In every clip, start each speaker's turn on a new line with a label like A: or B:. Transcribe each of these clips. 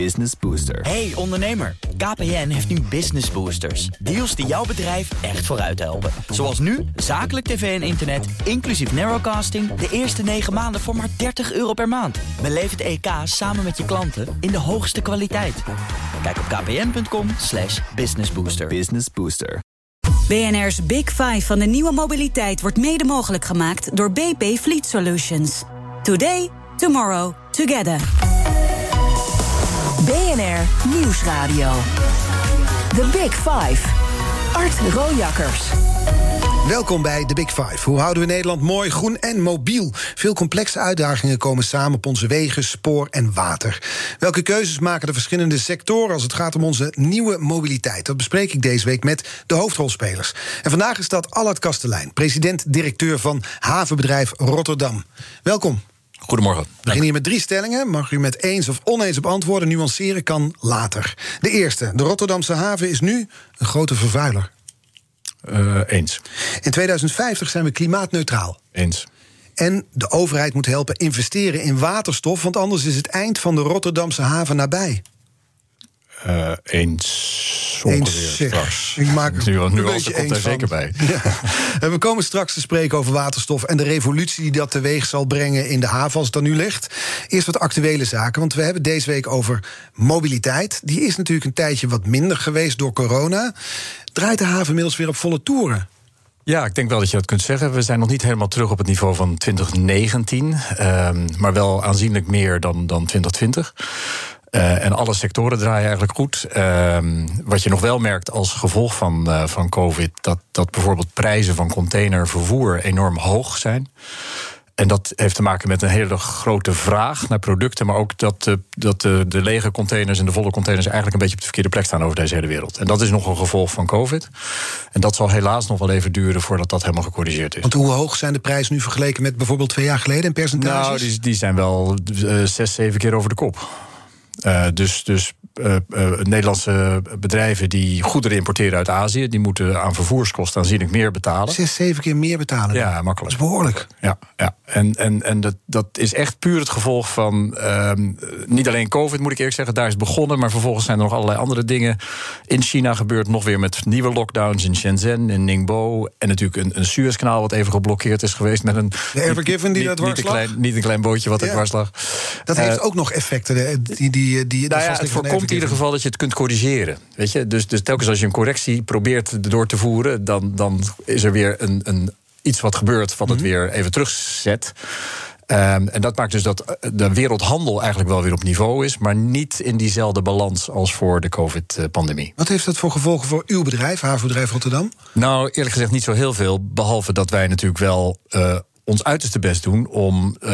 A: Business Booster.
B: Hey ondernemer, KPN heeft nu Business Boosters. Deals die jouw bedrijf echt vooruit helpen. Zoals nu, zakelijk tv en internet, inclusief narrowcasting... de eerste 9 maanden voor maar 30 euro per maand. Beleef het EK samen met je klanten in de hoogste kwaliteit. Kijk op kpn.com slash businessbooster.
A: Business Booster.
C: BNR's Big Five van de nieuwe mobiliteit wordt mede mogelijk gemaakt door BP Fleet Solutions. Today, tomorrow, together.
D: BNR Nieuwsradio. The Big Five. Art Rojakkers.
E: Welkom bij The Big Five. Hoe houden we Nederland mooi, groen en mobiel? Veel complexe uitdagingen komen samen op onze wegen, spoor en water. Welke keuzes maken de verschillende sectoren als het gaat om onze nieuwe mobiliteit? Dat bespreek ik deze week met de hoofdrolspelers. En vandaag is dat Allard Kastelein, president-directeur van havenbedrijf Rotterdam. Welkom.
F: Goedemorgen.
E: We beginnen hier met drie stellingen. Mag u met eens of oneens op antwoorden nuanceren kan later. De eerste. De Rotterdamse haven is nu een grote vervuiler.
F: Uh, eens.
E: In 2050 zijn we klimaatneutraal.
F: Eens.
E: En de overheid moet helpen investeren in waterstof, want anders is het eind van de Rotterdamse haven nabij.
F: Uh, eens ongeveer straks.
E: Ik maak
F: nu, nu
E: een
F: al komt er zeker bij.
E: Ja. We komen straks te spreken over waterstof en de revolutie die dat teweeg zal brengen in de haven als het dan nu ligt. Eerst wat actuele zaken, want we hebben deze week over mobiliteit. Die is natuurlijk een tijdje wat minder geweest door corona. Draait de haven inmiddels weer op volle toeren?
F: Ja, ik denk wel dat je dat kunt zeggen. We zijn nog niet helemaal terug op het niveau van 2019, um, maar wel aanzienlijk meer dan, dan 2020. Uh, en alle sectoren draaien eigenlijk goed. Uh, wat je nog wel merkt als gevolg van, uh, van COVID, dat, dat bijvoorbeeld prijzen van containervervoer enorm hoog zijn. En dat heeft te maken met een hele grote vraag naar producten, maar ook dat, de, dat de, de lege containers en de volle containers eigenlijk een beetje op de verkeerde plek staan over deze hele wereld. En dat is nog een gevolg van COVID. En dat zal helaas nog wel even duren voordat dat helemaal gecorrigeerd is.
E: Want hoe hoog zijn de prijzen nu vergeleken met bijvoorbeeld twee jaar geleden in percentages?
F: Nou, die, die zijn wel zes, zeven keer over de kop. Uh, dus dus uh, uh, Nederlandse bedrijven die goederen importeren uit Azië, die moeten aan vervoerskosten aanzienlijk meer betalen.
E: Zes, zeven keer meer betalen.
F: Ja, makkelijk.
E: Dat is behoorlijk.
F: Ja, ja. en, en, en dat, dat is echt puur het gevolg van ehm, niet alleen COVID, moet ik eerlijk zeggen, daar is het begonnen, maar vervolgens zijn er nog allerlei andere dingen. In China gebeurt nog weer met nieuwe lockdowns in Shenzhen, in Ningbo. En natuurlijk een, een Suezkanaal wat even geblokkeerd is geweest met een.
E: De Evergiven die dat dwars
F: niet, een klein, niet een klein bootje wat ja. er dwars lag.
E: Dat heeft ook nog effecten. Die, die die, die
F: nou ja, het voorkomt in ieder geval dat je het kunt corrigeren. Weet je? Dus, dus telkens als je een correctie probeert door te voeren, dan, dan is er weer een, een, iets wat gebeurt wat het mm -hmm. weer even terugzet. Um, en dat maakt dus dat de wereldhandel eigenlijk wel weer op niveau is, maar niet in diezelfde balans als voor de COVID-pandemie.
E: Wat heeft dat voor gevolgen voor uw bedrijf, havenbedrijf Rotterdam?
F: Nou, eerlijk gezegd niet zo heel veel. Behalve dat wij natuurlijk wel. Uh, ons uiterste best doen om uh,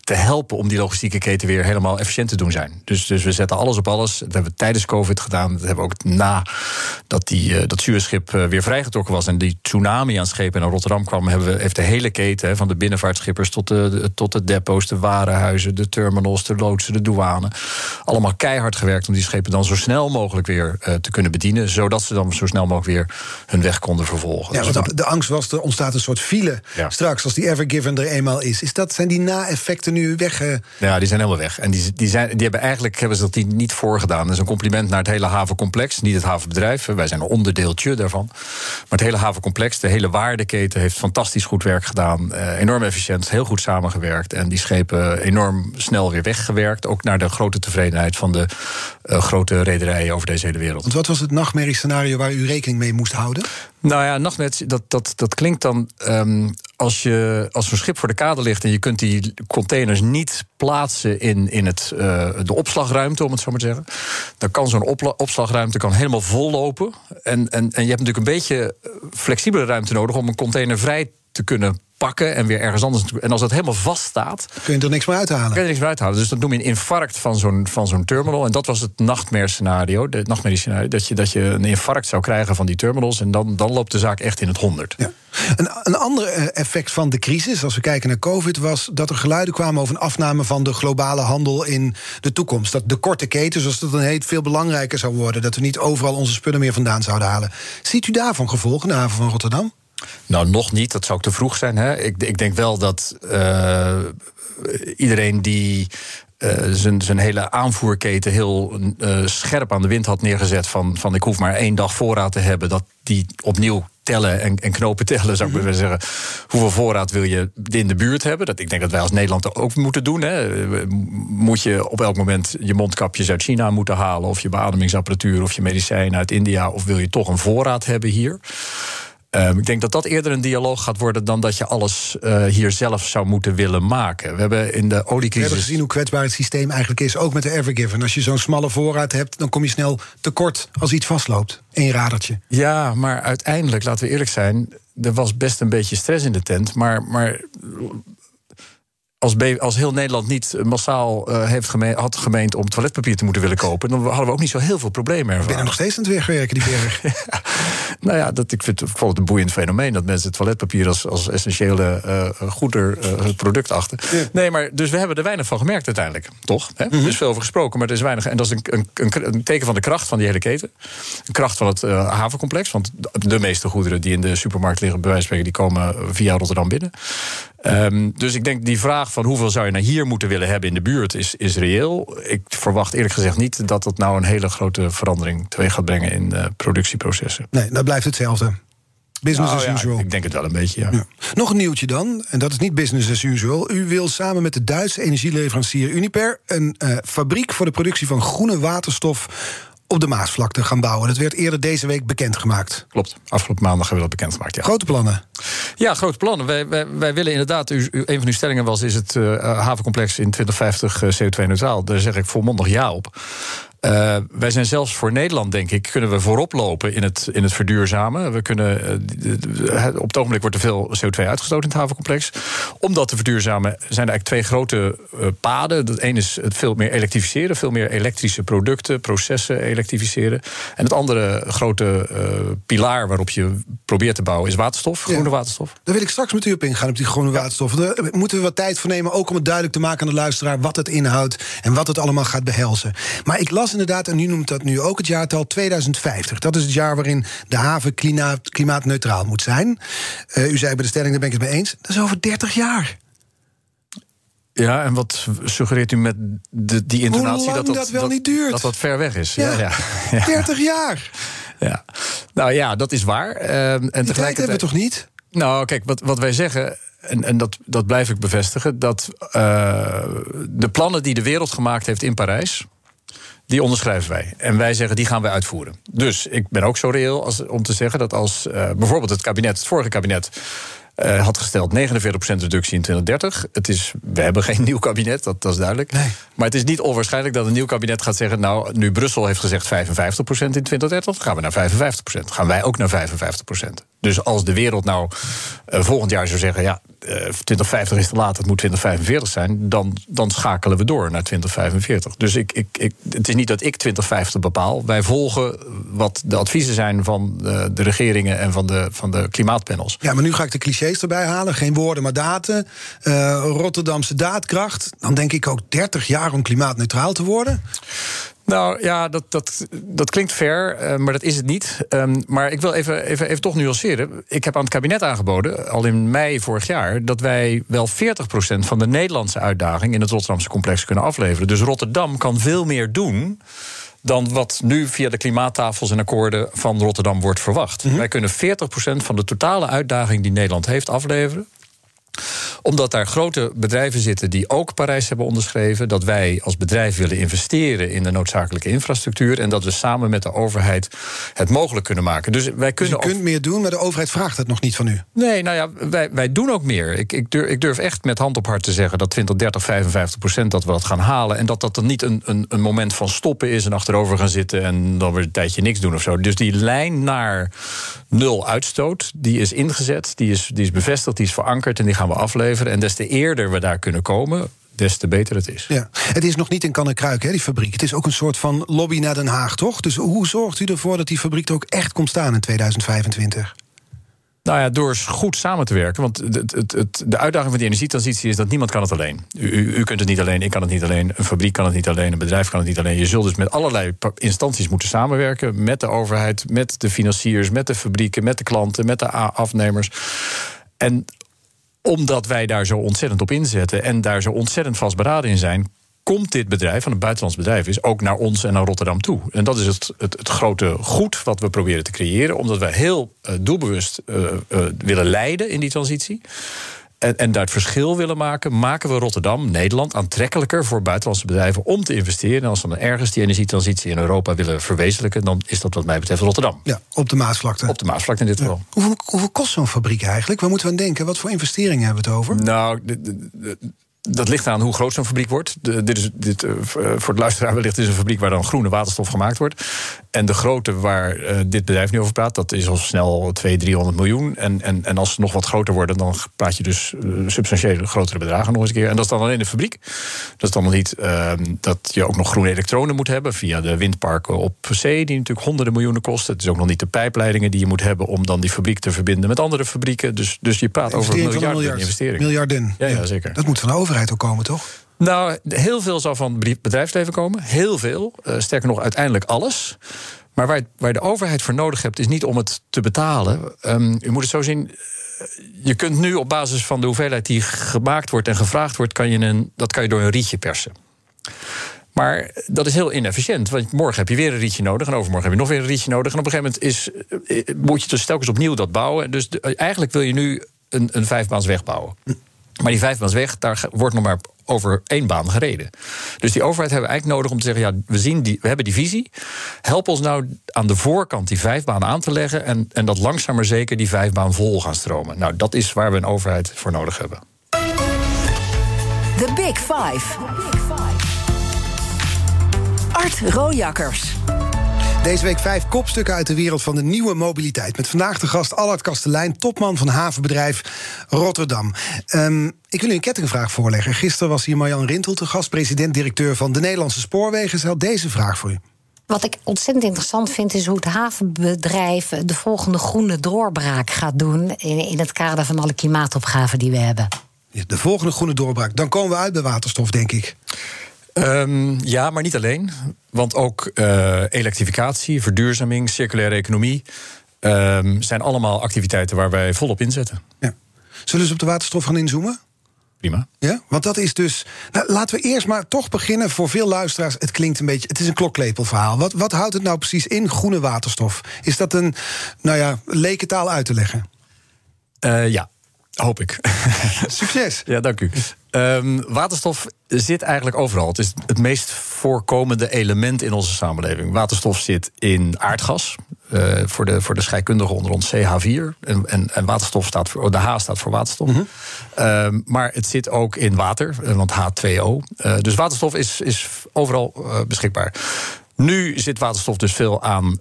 F: te helpen om die logistieke keten weer helemaal efficiënt te doen zijn. Dus, dus we zetten alles op alles. Dat hebben we tijdens COVID gedaan. Dat hebben we ook na dat die, uh, dat Suezschip uh, weer vrijgetrokken was en die tsunami aan schepen naar Rotterdam kwam, hebben we, heeft de hele keten hè, van de binnenvaartschippers tot de, de, tot de depots, de warenhuizen, de terminals, de loodsen, de douane. Allemaal keihard gewerkt om die schepen dan zo snel mogelijk weer te kunnen bedienen, zodat ze dan zo snel mogelijk weer hun weg konden vervolgen.
E: Ja, want de, de angst was, er ontstaat een soort file. Ja straks, als die Evergiven er eenmaal is. is dat, zijn die na-effecten nu weg? Uh...
F: Ja, die zijn helemaal weg. En die, die, zijn, die hebben eigenlijk hebben ze dat die niet voorgedaan. Dat is een compliment naar het hele havencomplex. Niet het havenbedrijf, wij zijn een onderdeeltje daarvan. Maar het hele havencomplex, de hele waardeketen... heeft fantastisch goed werk gedaan. Uh, enorm efficiënt, heel goed samengewerkt. En die schepen enorm snel weer weggewerkt. Ook naar de grote tevredenheid van de uh, grote rederijen over deze hele wereld.
E: Want wat was het nachtmerriescenario waar u rekening mee moest houden?
F: Nou ja, nachtmerrie, dat, dat, dat klinkt dan... Um, als, je, als een schip voor de kade ligt en je kunt die containers niet plaatsen in, in het, uh, de opslagruimte, om het zo maar te zeggen. Dan kan zo'n opslagruimte kan helemaal vol lopen. En, en, en je hebt natuurlijk een beetje flexibele ruimte nodig om een container vrij te kunnen pakken en weer ergens anders. En als dat helemaal vast staat.
E: Kun je er niks meer uithalen?
F: Kun je er niks meer uithalen. Dus dat noem je een infarct van zo'n, van zo'n terminal. En dat was het nachtmerriescenario. Het nachtmerriescenario. Dat je, dat je een infarct zou krijgen van die terminals. En dan, dan loopt de zaak echt in het honderd.
E: Ja. Een, een ander effect van de crisis, als we kijken naar COVID, was dat er geluiden kwamen over een afname van de globale handel in de toekomst. Dat de korte keten, zoals dat dan heet, veel belangrijker zou worden. Dat we niet overal onze spullen meer vandaan zouden halen. Ziet u daarvan gevolgen de haven van Rotterdam?
F: Nou, nog niet. Dat zou ook te vroeg zijn. Hè? Ik, ik denk wel dat uh, iedereen die zijn, zijn hele aanvoerketen heel scherp aan de wind had neergezet. Van, van ik hoef maar één dag voorraad te hebben. Dat die opnieuw tellen en, en knopen tellen, zou ik maar mhm. zeggen. Hoeveel voorraad wil je in de buurt hebben? Dat, ik denk dat wij als Nederland ook moeten doen. Hè. Moet je op elk moment je mondkapjes uit China moeten halen... of je beademingsapparatuur of je medicijnen uit India... of wil je toch een voorraad hebben hier? Ehm, ik denk dat dat eerder een dialoog gaat worden dan dat je alles uh, hier zelf zou moeten willen maken. We hebben in de oliecrisis. We
E: hebben gezien hoe kwetsbaar het systeem eigenlijk is, ook met de Evergiven. Als je zo'n smalle voorraad hebt, dan kom je snel tekort als iets vastloopt. Eén radertje.
F: Ja, maar uiteindelijk, laten we eerlijk zijn. Er was best een beetje stress in de tent. Maar, maar als, als heel Nederland niet massaal uh, heeft geme had gemeend om toiletpapier te moeten willen kopen, dan hadden we ook niet zo heel veel problemen ervaren.
E: Ik ben er nog steeds aan het wegwerken, die berg.
F: Nou ja, dat, ik vind het bijvoorbeeld een boeiend fenomeen dat mensen toiletpapier als, als essentiële uh, goeder, uh, product achten. Nee, maar dus we hebben er weinig van gemerkt uiteindelijk, toch? Hè? Er is veel over gesproken, maar er is weinig. En dat is een, een, een teken van de kracht van die hele keten. Een kracht van het havencomplex. Want de meeste goederen die in de supermarkt liggen, bij wijze van spreken, die komen via Rotterdam binnen. Um, dus ik denk die vraag van hoeveel zou je naar hier moeten willen hebben in de buurt is, is reëel. Ik verwacht eerlijk gezegd niet dat dat nou een hele grote verandering teweeg gaat brengen in uh, productieprocessen.
E: Nee, dat blijft hetzelfde. Business nou, as usual.
F: ik denk het wel een beetje, ja.
E: Nog een nieuwtje dan, en dat is niet business as usual. U wil samen met de Duitse energieleverancier Uniper... een uh, fabriek voor de productie van groene waterstof op de Maasvlakte gaan bouwen. Dat werd eerder deze week bekendgemaakt.
F: Klopt. Afgelopen maandag hebben we dat bekendgemaakt. Ja.
E: Grote plannen.
F: Ja, grote plannen. Wij, wij, wij willen inderdaad, u, een van uw stellingen was... is het uh, havencomplex in 2050 uh, CO2-neutraal? Daar zeg ik volmondig ja op. Uh, wij zijn zelfs voor Nederland, denk ik, kunnen we voorop lopen in het, in het verduurzamen. We kunnen, uh, op het ogenblik wordt er veel CO2 uitgestoten in het havencomplex. Om dat te verduurzamen zijn er eigenlijk twee grote uh, paden. Het ene is het veel meer elektrificeren, veel meer elektrische producten, processen elektrificeren. En het andere grote pilaar waarop je probeert te bouwen is waterstof, groene waterstof.
E: Daar wil ik straks met u op ingaan, op die groene waterstof. Daar moeten we wat tijd voor nemen, ook om het duidelijk te maken aan de luisteraar wat het inhoudt en wat het allemaal gaat behelzen. Maar ik las inderdaad, en u noemt dat nu ook het jaartal 2050. Dat is het jaar waarin de haven klimaat, klimaatneutraal moet zijn. Uh, u zei bij de stelling, daar ben ik het mee eens. Dat is over 30 jaar.
F: Ja, en wat suggereert u met de, die intonatie
E: dat
F: dat,
E: dat wel niet duurt?
F: Dat dat ver weg is.
E: Ja, ja, ja. 30 jaar.
F: Ja, nou ja, dat is waar. Uh, en
E: die tijd hebben we toch niet?
F: Nou, kijk, wat, wat wij zeggen en, en dat, dat blijf ik bevestigen, dat uh, de plannen die de wereld gemaakt heeft in Parijs die onderschrijven wij. En wij zeggen, die gaan wij uitvoeren. Dus ik ben ook zo reëel als, om te zeggen dat als uh, bijvoorbeeld het kabinet, het vorige kabinet. Uh, had gesteld 49% reductie in 2030. Het is, we hebben geen nieuw kabinet, dat, dat is duidelijk.
E: Nee.
F: Maar het is niet onwaarschijnlijk dat een nieuw kabinet gaat zeggen... nou, nu Brussel heeft gezegd 55% in 2030, gaan we naar 55%. Gaan wij ook naar 55%. Dus als de wereld nou uh, volgend jaar zou zeggen... ja, 2050 is te laat, het moet 2045 zijn, dan, dan schakelen we door naar 2045. Dus ik, ik, ik, het is niet dat ik 2050 bepaal. Wij volgen wat de adviezen zijn van de, de regeringen en van de, van de klimaatpanels.
E: Ja, maar nu ga ik de clichés erbij halen. Geen woorden, maar daten. Uh, Rotterdamse daadkracht. Dan denk ik ook 30 jaar om klimaatneutraal te worden.
F: Nou ja, dat, dat, dat klinkt fair, uh, maar dat is het niet. Um, maar ik wil even, even, even toch nuanceren. Ik heb aan het kabinet aangeboden, al in mei vorig jaar, dat wij wel 40% van de Nederlandse uitdaging in het Rotterdamse complex kunnen afleveren. Dus Rotterdam kan veel meer doen dan wat nu via de klimaattafels en akkoorden van Rotterdam wordt verwacht. Mm -hmm. Wij kunnen 40% van de totale uitdaging die Nederland heeft afleveren omdat daar grote bedrijven zitten die ook Parijs hebben onderschreven. Dat wij als bedrijf willen investeren in de noodzakelijke infrastructuur. En dat we samen met de overheid het mogelijk kunnen maken. Dus wij kunnen.
E: Dus je kunt meer doen, maar de overheid vraagt het nog niet van u.
F: Nee, nou ja, wij, wij doen ook meer. Ik, ik, durf, ik durf echt met hand op hart te zeggen dat 20, 30, 55 procent dat we dat gaan halen. En dat dat dan niet een, een, een moment van stoppen is en achterover gaan zitten en dan weer een tijdje niks doen of zo. Dus die lijn naar nul uitstoot, die is ingezet, die is, die is bevestigd, die is verankerd en die gaan we afleveren. En des te eerder we daar kunnen komen, des te beter het is.
E: Ja. Het is nog niet in kan kruik, hè, die fabriek. Het is ook een soort van lobby naar Den Haag, toch? Dus hoe zorgt u ervoor dat die fabriek er ook echt komt staan in 2025?
F: Nou ja, door goed samen te werken. Want het, het, het, de uitdaging van die energietransitie is dat niemand kan het alleen. U, u, u, kunt het niet alleen, ik kan het niet alleen, een fabriek kan het niet alleen, een bedrijf kan het niet alleen. Je zult dus met allerlei instanties moeten samenwerken. Met de overheid, met de financiers, met de fabrieken, met de klanten, met de afnemers. En omdat wij daar zo ontzettend op inzetten en daar zo ontzettend vastberaden in zijn, komt dit bedrijf, van een buitenlands bedrijf is, ook naar ons en naar Rotterdam toe. En dat is het, het, grote goed wat we proberen te creëren, omdat wij heel uh, doelbewust uh, uh, willen leiden in die transitie en, en daar het verschil willen maken, maken we Rotterdam, Nederland, aantrekkelijker voor buitenlandse bedrijven om te investeren. En als we dan ergens die energietransitie in Europa willen verwezenlijken, dan is dat wat mij betreft Rotterdam.
E: Ja, op de Maasvlakte.
F: Op de Maasvlakte in dit geval.
E: Ja. Hoeveel, hoeveel kost zo'n fabriek eigenlijk? Waar moeten we aan denken? Wat voor investeringen hebben we het over?
F: Nou, de, de, de, dat ligt aan hoe groot zo'n fabriek wordt. De, dit is, dit, uh, voor de luisteraar wellicht is een fabriek waar dan groene waterstof gemaakt wordt. En de grootte waar uh, dit bedrijf nu over praat, dat is al snel 200, 300 miljoen. En, en, en als ze nog wat groter worden, dan praat je dus uh, substantiële grotere bedragen nog eens een keer. En dat is dan alleen de fabriek. Dat is dan nog niet ehm, dat je ook nog groene elektronen moet hebben via de windparken op zee, die natuurlijk honderden miljoenen kosten. Het is ook nog niet de pijpleidingen die je moet hebben om dan die fabriek te verbinden met andere fabrieken. Dus, dus je praat over miljarden
E: miljard,
F: investeringen.
E: Miljarden.
F: Ja, ja, zeker.
E: Dat moet van de overheid komen, toch?
F: Nou, heel veel zal van het bedrijfsleven komen. Heel veel. Uh, sterker nog, uiteindelijk alles. Maar waar, waar de overheid voor nodig hebt, is niet om het te betalen. Um, u moet het zo zien. Je kunt nu op basis van de hoeveelheid die gemaakt wordt en gevraagd wordt, kan je een, dat kan je door een rietje persen. Maar dat is heel inefficiënt. Want morgen heb je weer een rietje nodig. En overmorgen heb je nog weer een rietje nodig. En op een gegeven moment is, moet je dus telkens opnieuw dat bouwen. Dus eigenlijk wil je nu een, een vijfbaansweg bouwen. Maar die vijfbaansweg, daar wordt nog maar over één baan gereden. Dus die overheid hebben we eigenlijk nodig om te zeggen: ja, we, zien die, we hebben die visie. Help ons nou aan de voorkant die vijfbaan aan te leggen. En, en dat langzaam maar zeker die vijfbaan vol gaan stromen. Nou, dat is waar we een overheid voor nodig hebben.
D: The Big Five. Art Rojakkers.
E: Deze week vijf kopstukken uit de wereld van de nieuwe mobiliteit. Met vandaag de gast Allard Kastelein, topman van havenbedrijf Rotterdam. Um, ik wil u een kettingvraag voorleggen. Gisteren was hier Marjan Rintel te gast, president-directeur van de Nederlandse Spoorwegen. Ze had deze vraag voor u.
A: Wat ik ontzettend interessant vind, is hoe het havenbedrijf de volgende groene doorbraak gaat doen. in, in het kader van alle klimaatopgaven die we hebben.
E: De volgende groene doorbraak. Dan komen we uit bij waterstof, denk ik.
F: Um, ja, maar niet alleen. Want ook uh, elektrificatie, verduurzaming, circulaire economie... Um, zijn allemaal activiteiten waar wij volop inzetten.
E: Ja. Zullen ze op de waterstof gaan inzoomen?
F: Prima.
E: Ja, want dat is dus. Nou, laten we eerst maar toch beginnen. Voor veel luisteraars, het klinkt een beetje. Het is een klokklepelverhaal. Wat, wat houdt het nou precies in, groene waterstof? Is dat een, nou ja, lekentaal uit te leggen?
F: Uh, ja, hoop ik.
E: Succes.
F: ja, dank u. Um, waterstof zit eigenlijk overal. Het is het meest voorkomende element in onze samenleving. Waterstof zit in aardgas. Uh, voor, de, voor de scheikundigen onder ons CH4. En, en, en waterstof staat voor. De H staat voor waterstof. Mm -hmm. um, maar het zit ook in water, want H2O. Uh, dus waterstof is, is overal beschikbaar. Nu zit waterstof dus veel aan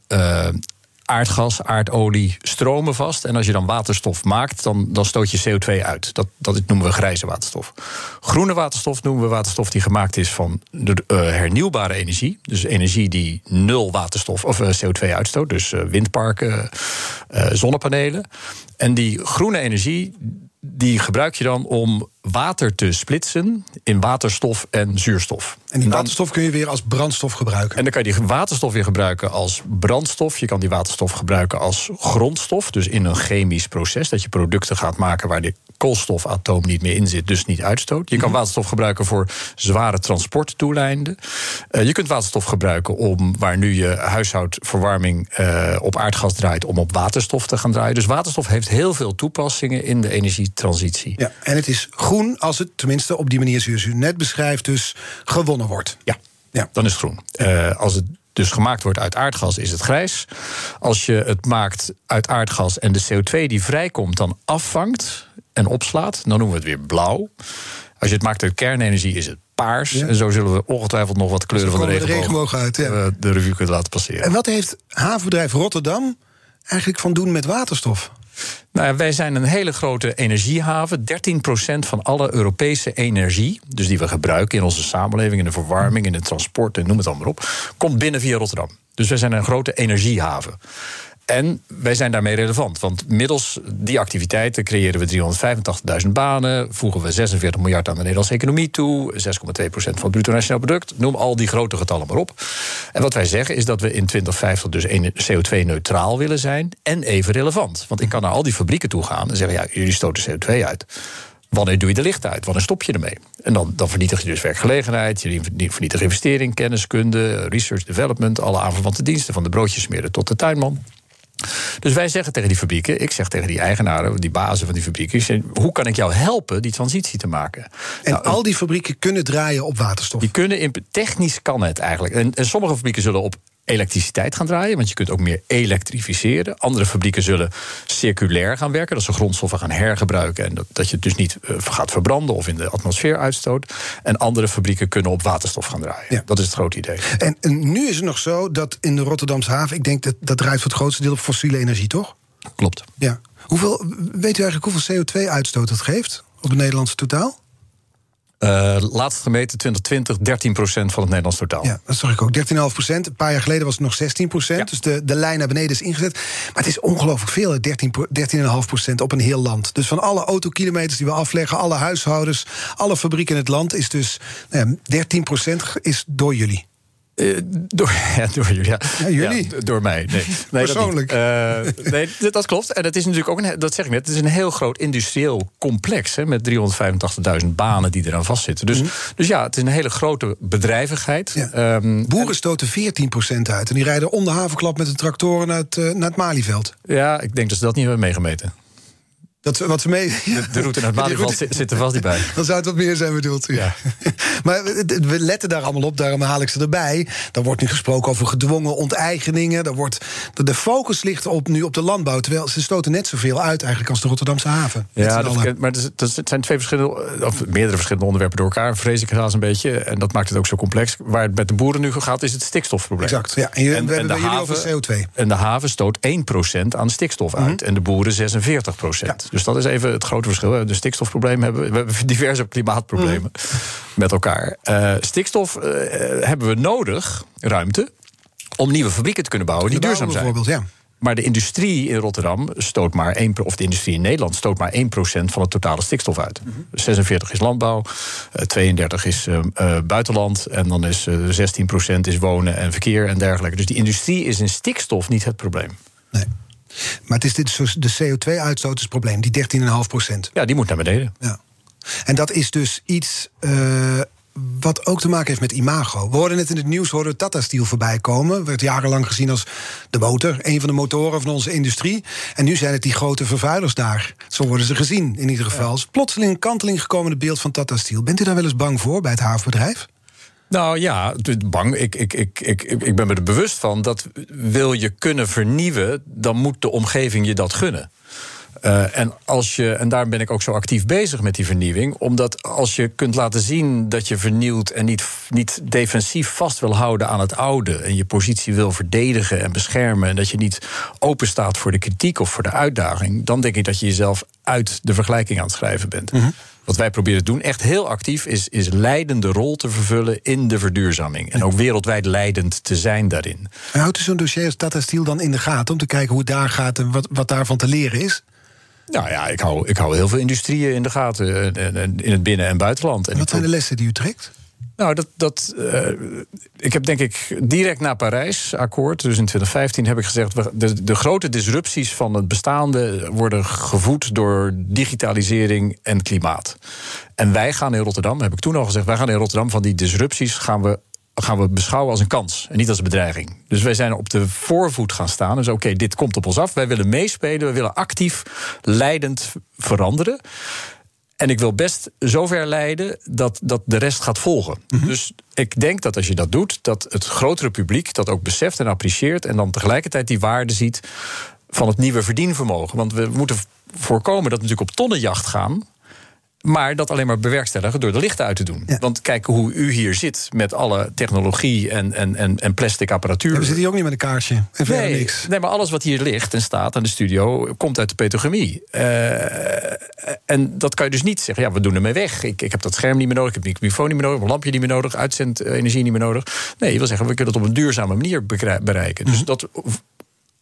F: aardgas, aardolie stromen vast. En als je dan waterstof maakt, dan, dan stoot je CO2 uit. Dat, dat noemen we grijze waterstof. Groene waterstof noemen we waterstof die gemaakt is van de, uh, hernieuwbare energie. Dus energie die nul waterstof of uh, CO2 uitstoot. Dus uh, windparken, zonnepanelen. En die groene energie die gebruik je dan om water te splitsen in waterstof en zuurstof.
E: En die waterstof kun je weer als brandstof gebruiken.
F: En dan kan je die waterstof weer gebruiken als brandstof. Je kan die waterstof gebruiken als grondstof. Dus in een chemisch proces. Dat je producten gaat maken waar de koolstofatoom niet meer in zit, dus niet uitstoot. Je kan waterstof gebruiken voor zware transportdoeleinden. Uh, je kunt waterstof gebruiken om waar nu je huishoudverwarming uh, op aardgas draait, om op waterstof te gaan draaien. Dus waterstof heeft heel veel toepassingen in de energietransitie.
E: Ja, en het is groen als het tenminste op die manier zoals u net beschrijft, dus gewonnen wordt.
F: Ja, ja. dan is het groen. Uh, als het dus gemaakt wordt uit aardgas, is het grijs. Als je het maakt uit aardgas en de CO2 die vrijkomt dan afvangt en opslaat, dan noemen we het weer blauw. Als je het maakt uit kernenergie, is het paars. Ja. En zo zullen we ongetwijfeld nog wat kleuren van de regenboog,
E: de regenboog uit, ja.
F: de revue kunnen laten passeren.
E: En wat heeft havenbedrijf Rotterdam eigenlijk van doen met waterstof?
F: Nou wij zijn een hele grote energiehaven. 13% van alle Europese energie, dus die we gebruiken in onze samenleving, in de verwarming, in het transport en noem het allemaal op, komt binnen via Rotterdam. Dus wij zijn een grote energiehaven. En wij zijn daarmee relevant. Want middels die activiteiten creëren we 385.000 banen. Voegen we 46 miljard aan de Nederlandse economie toe. 6,2% van het bruto nationaal product. Noem al die grote getallen maar op. En wat wij zeggen is dat we in 2050 dus CO2-neutraal willen zijn. En even relevant. Want ik kan naar al die fabrieken toe gaan en zeggen: ja, jullie stoten CO2 uit. Wanneer doe je de lichten uit? Wanneer stop je ermee? En dan, dan vernietig je dus werkgelegenheid, je vernietigt investering, kenniskunde, research, development, alle aanverwante diensten, van de broodjes smeren tot de tuinman. Dus wij zeggen tegen die fabrieken, ik zeg tegen die eigenaren, die bazen van die fabrieken, hoe kan ik jou helpen die transitie te maken?
E: En nou, al die fabrieken kunnen draaien op waterstof?
F: Die kunnen, in, technisch kan het eigenlijk. En, en sommige fabrieken zullen op elektriciteit gaan draaien, want je kunt ook meer elektrificeren. Andere fabrieken zullen circulair gaan werken, dat ze grondstoffen gaan hergebruiken en dat, dat je het dus niet uh, gaat verbranden of in de atmosfeer uitstoot. En andere fabrieken kunnen op waterstof gaan draaien. Ja. Dat is het grote idee.
E: En, en, nu is het nog zo dat in de Rotterdamse haven, ik denk dat dat draait voor het grootste deel op fossiele energie, toch?
F: Klopt.
E: Ja. Hoeveel, weet u eigenlijk hoeveel CO2-uitstoot dat geeft op het Nederlandse totaal?
F: Uh, laatst gemeten 2020 13% van het Nederlands totaal.
E: Ja, dat zag ik ook. 13,5% Een paar jaar geleden was het nog 16% Dus de, de lijn naar beneden is ingezet. Maar het is ongelooflijk veel, 13,5% op een heel land. Dus van alle autokilometers die we afleggen, alle huishoudens, alle fabrieken in het land, is dus nou ja, 13% is door jullie.
F: Uh, door, ja, door, ja.
E: ja jullie?
F: Ja, door mij. Nee,
E: nee Persoonlijk?
F: Dat, uh, nee, dat klopt. En het is natuurlijk ook een, dat zeg ik net, het is een heel groot industrieel complex hè, met 385.000 banen die eraan vastzitten. Dus, mm -hmm. dus ja, het is een hele grote bedrijvigheid.
E: Um, Boeren stoten 14% uit en die rijden om de havenklap met de tractoren naar het, uh, naar het Malieveld.
F: Ja, ik denk dat ze dat niet hebben meegemeten.
E: Dat, wat ze mee...
F: De, de route naar het Malieveld zit, zit er vast niet bij.
E: Dan zou het wat meer zijn bedoeld. Ja. maar we letten daar allemaal op, daarom haal ik ze erbij. Er wordt nu gesproken over gedwongen onteigeningen. Er wordt, de focus ligt op, nu op de landbouw. Terwijl ze stoten net zoveel uit eigenlijk als de Rotterdamse haven.
F: Ja, dat, maar het zijn twee verschillende, of meerdere verschillende onderwerpen door elkaar. Vrees ik haast een beetje. En dat maakt het ook zo complex. Waar het met de boeren nu gaat, is het stikstofprobleem.
E: Exact. Ja. En, je, en, we en de haven, over CO2.
F: En de haven stoot 1% aan stikstof uit. Mm -hmm. En de boeren 46%. Ja. Dus dat is even het grote verschil. De stikstofprobleem hebben we. We hebben diverse klimaatproblemen mm. met elkaar. Uh, stikstof uh, hebben we nodig, ruimte, om nieuwe fabrieken te kunnen bouwen die duurzaam zijn.
E: Bijvoorbeeld, ja.
F: Maar de industrie in Rotterdam stoot maar 1, of de industrie in Nederland stoot maar 1% van het totale stikstof uit. Mm -hmm. 46 is landbouw, uh, 32 is uh, buitenland en dan is 16% is wonen en verkeer en dergelijke. Dus die industrie is in stikstof niet het probleem.
E: Nee. Maar het is dit, de CO2-uitstoot is het probleem, die 13,5 procent.
F: Ja, die moet naar beneden.
E: Ja. En dat is dus iets uh, wat ook te maken heeft met imago. We hoorden net in het nieuws hoorden Tata Steel voorbij komen. Werd jarenlang gezien als de motor, een van de motoren van onze industrie. En nu zijn het die grote vervuilers daar. Zo worden ze gezien, in ieder geval. Ja. Plotseling een kanteling gekomen in het beeld van Tata Steel. Bent u daar wel eens bang voor bij het havenbedrijf?
F: Nou ja, bang. Ik, ik, ik, ik, ik ben me er bewust van dat wil je kunnen vernieuwen, dan moet de omgeving je dat gunnen. Uh, en, als je, en daarom ben ik ook zo actief bezig met die vernieuwing. Omdat als je kunt laten zien dat je vernieuwt en niet, niet defensief vast wil houden aan het oude. en je positie wil verdedigen en beschermen. en dat je niet open staat voor de kritiek of voor de uitdaging. dan denk ik dat je jezelf uit de vergelijking aan het schrijven bent. -hmm. Wat wij proberen te doen, echt heel actief, is, is leidende rol te vervullen in de verduurzaming. En ook wereldwijd leidend te zijn daarin.
E: En houdt u zo'n dossier als Tata Steel dan in de gaten om te kijken hoe het daar gaat en wat, wat daarvan te leren is?
F: Nou ja, ik hou, ik hou heel veel industrieën in de gaten. In het binnen- en buitenland. En
E: wat zijn de lessen die u trekt?
F: Nou, dat, dat, uh, ik heb denk ik direct na Parijs akkoord, dus in 2015 heb ik gezegd... de, de grote disrupties van het bestaande worden gevoed door digitalisering en klimaat. En wij gaan in Rotterdam, heb ik toen al gezegd... wij gaan in Rotterdam van die disrupties gaan we gaan we beschouwen als een kans en niet als een bedreiging. Dus wij zijn op de voorvoet gaan staan. Dus oké, dit komt op ons af. Wij willen meespelen, we willen actief leidend veranderen. En ik wil best zover leiden dat, dat de rest gaat volgen. Mm -hmm. Dus ik denk dat als je dat doet, dat het grotere publiek dat ook beseft en apprecieert. En dan tegelijkertijd die waarde ziet van het nieuwe verdienvermogen. Want we moeten voorkomen dat we natuurlijk op tonnenjacht gaan. Maar dat alleen maar bewerkstelligen door de lichten uit te doen. Ja. Want kijk hoe u hier zit met alle technologie en, en, en, en plastic apparatuur. Ja,
E: we zitten hier ook niet met een kaarsje. En
F: nee,
E: niks.
F: Nee, maar alles wat hier ligt en staat aan de studio komt uit de petrochemie. Uh, en dat kan je dus niet zeggen. Ja, we doen ermee weg. Ik, ik heb dat scherm niet meer nodig. Ik heb die microfoon niet meer nodig. Mijn lampje niet meer nodig. Uitzendenergie niet meer nodig. Nee, je wil zeggen, we kunnen het op een duurzame manier bereiken. Dus mm -hmm. dat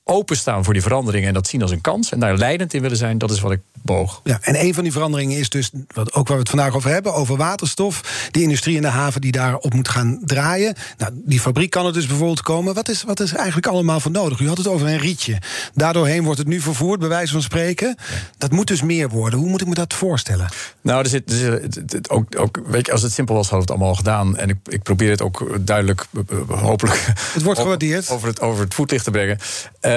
F: openstaan voor die veranderingen en dat zien als een kans en daar leidend in willen zijn, dat is wat ik boog.
E: Ja, en een van die veranderingen is dus, wat, ook waar we het vandaag over hebben, over waterstof. Die industrie in de haven die daarop moet gaan draaien. Nou, die fabriek kan er dus bijvoorbeeld komen. Wat is, wat is eigenlijk allemaal voor nodig? U had het over een rietje. Daardoorheen wordt het nu vervoerd, bij wijze van spreken. Dat moet dus meer worden. Hoe moet ik me dat voorstellen?
F: Nou, er zit, er zit ook, ook, weet je, als het simpel was, hadden we het allemaal al gedaan. En ik, ik probeer het ook duidelijk, eh, hopelijk.
E: Het wordt gewaardeerd.
F: Over het, over het voetlicht te brengen. Uh,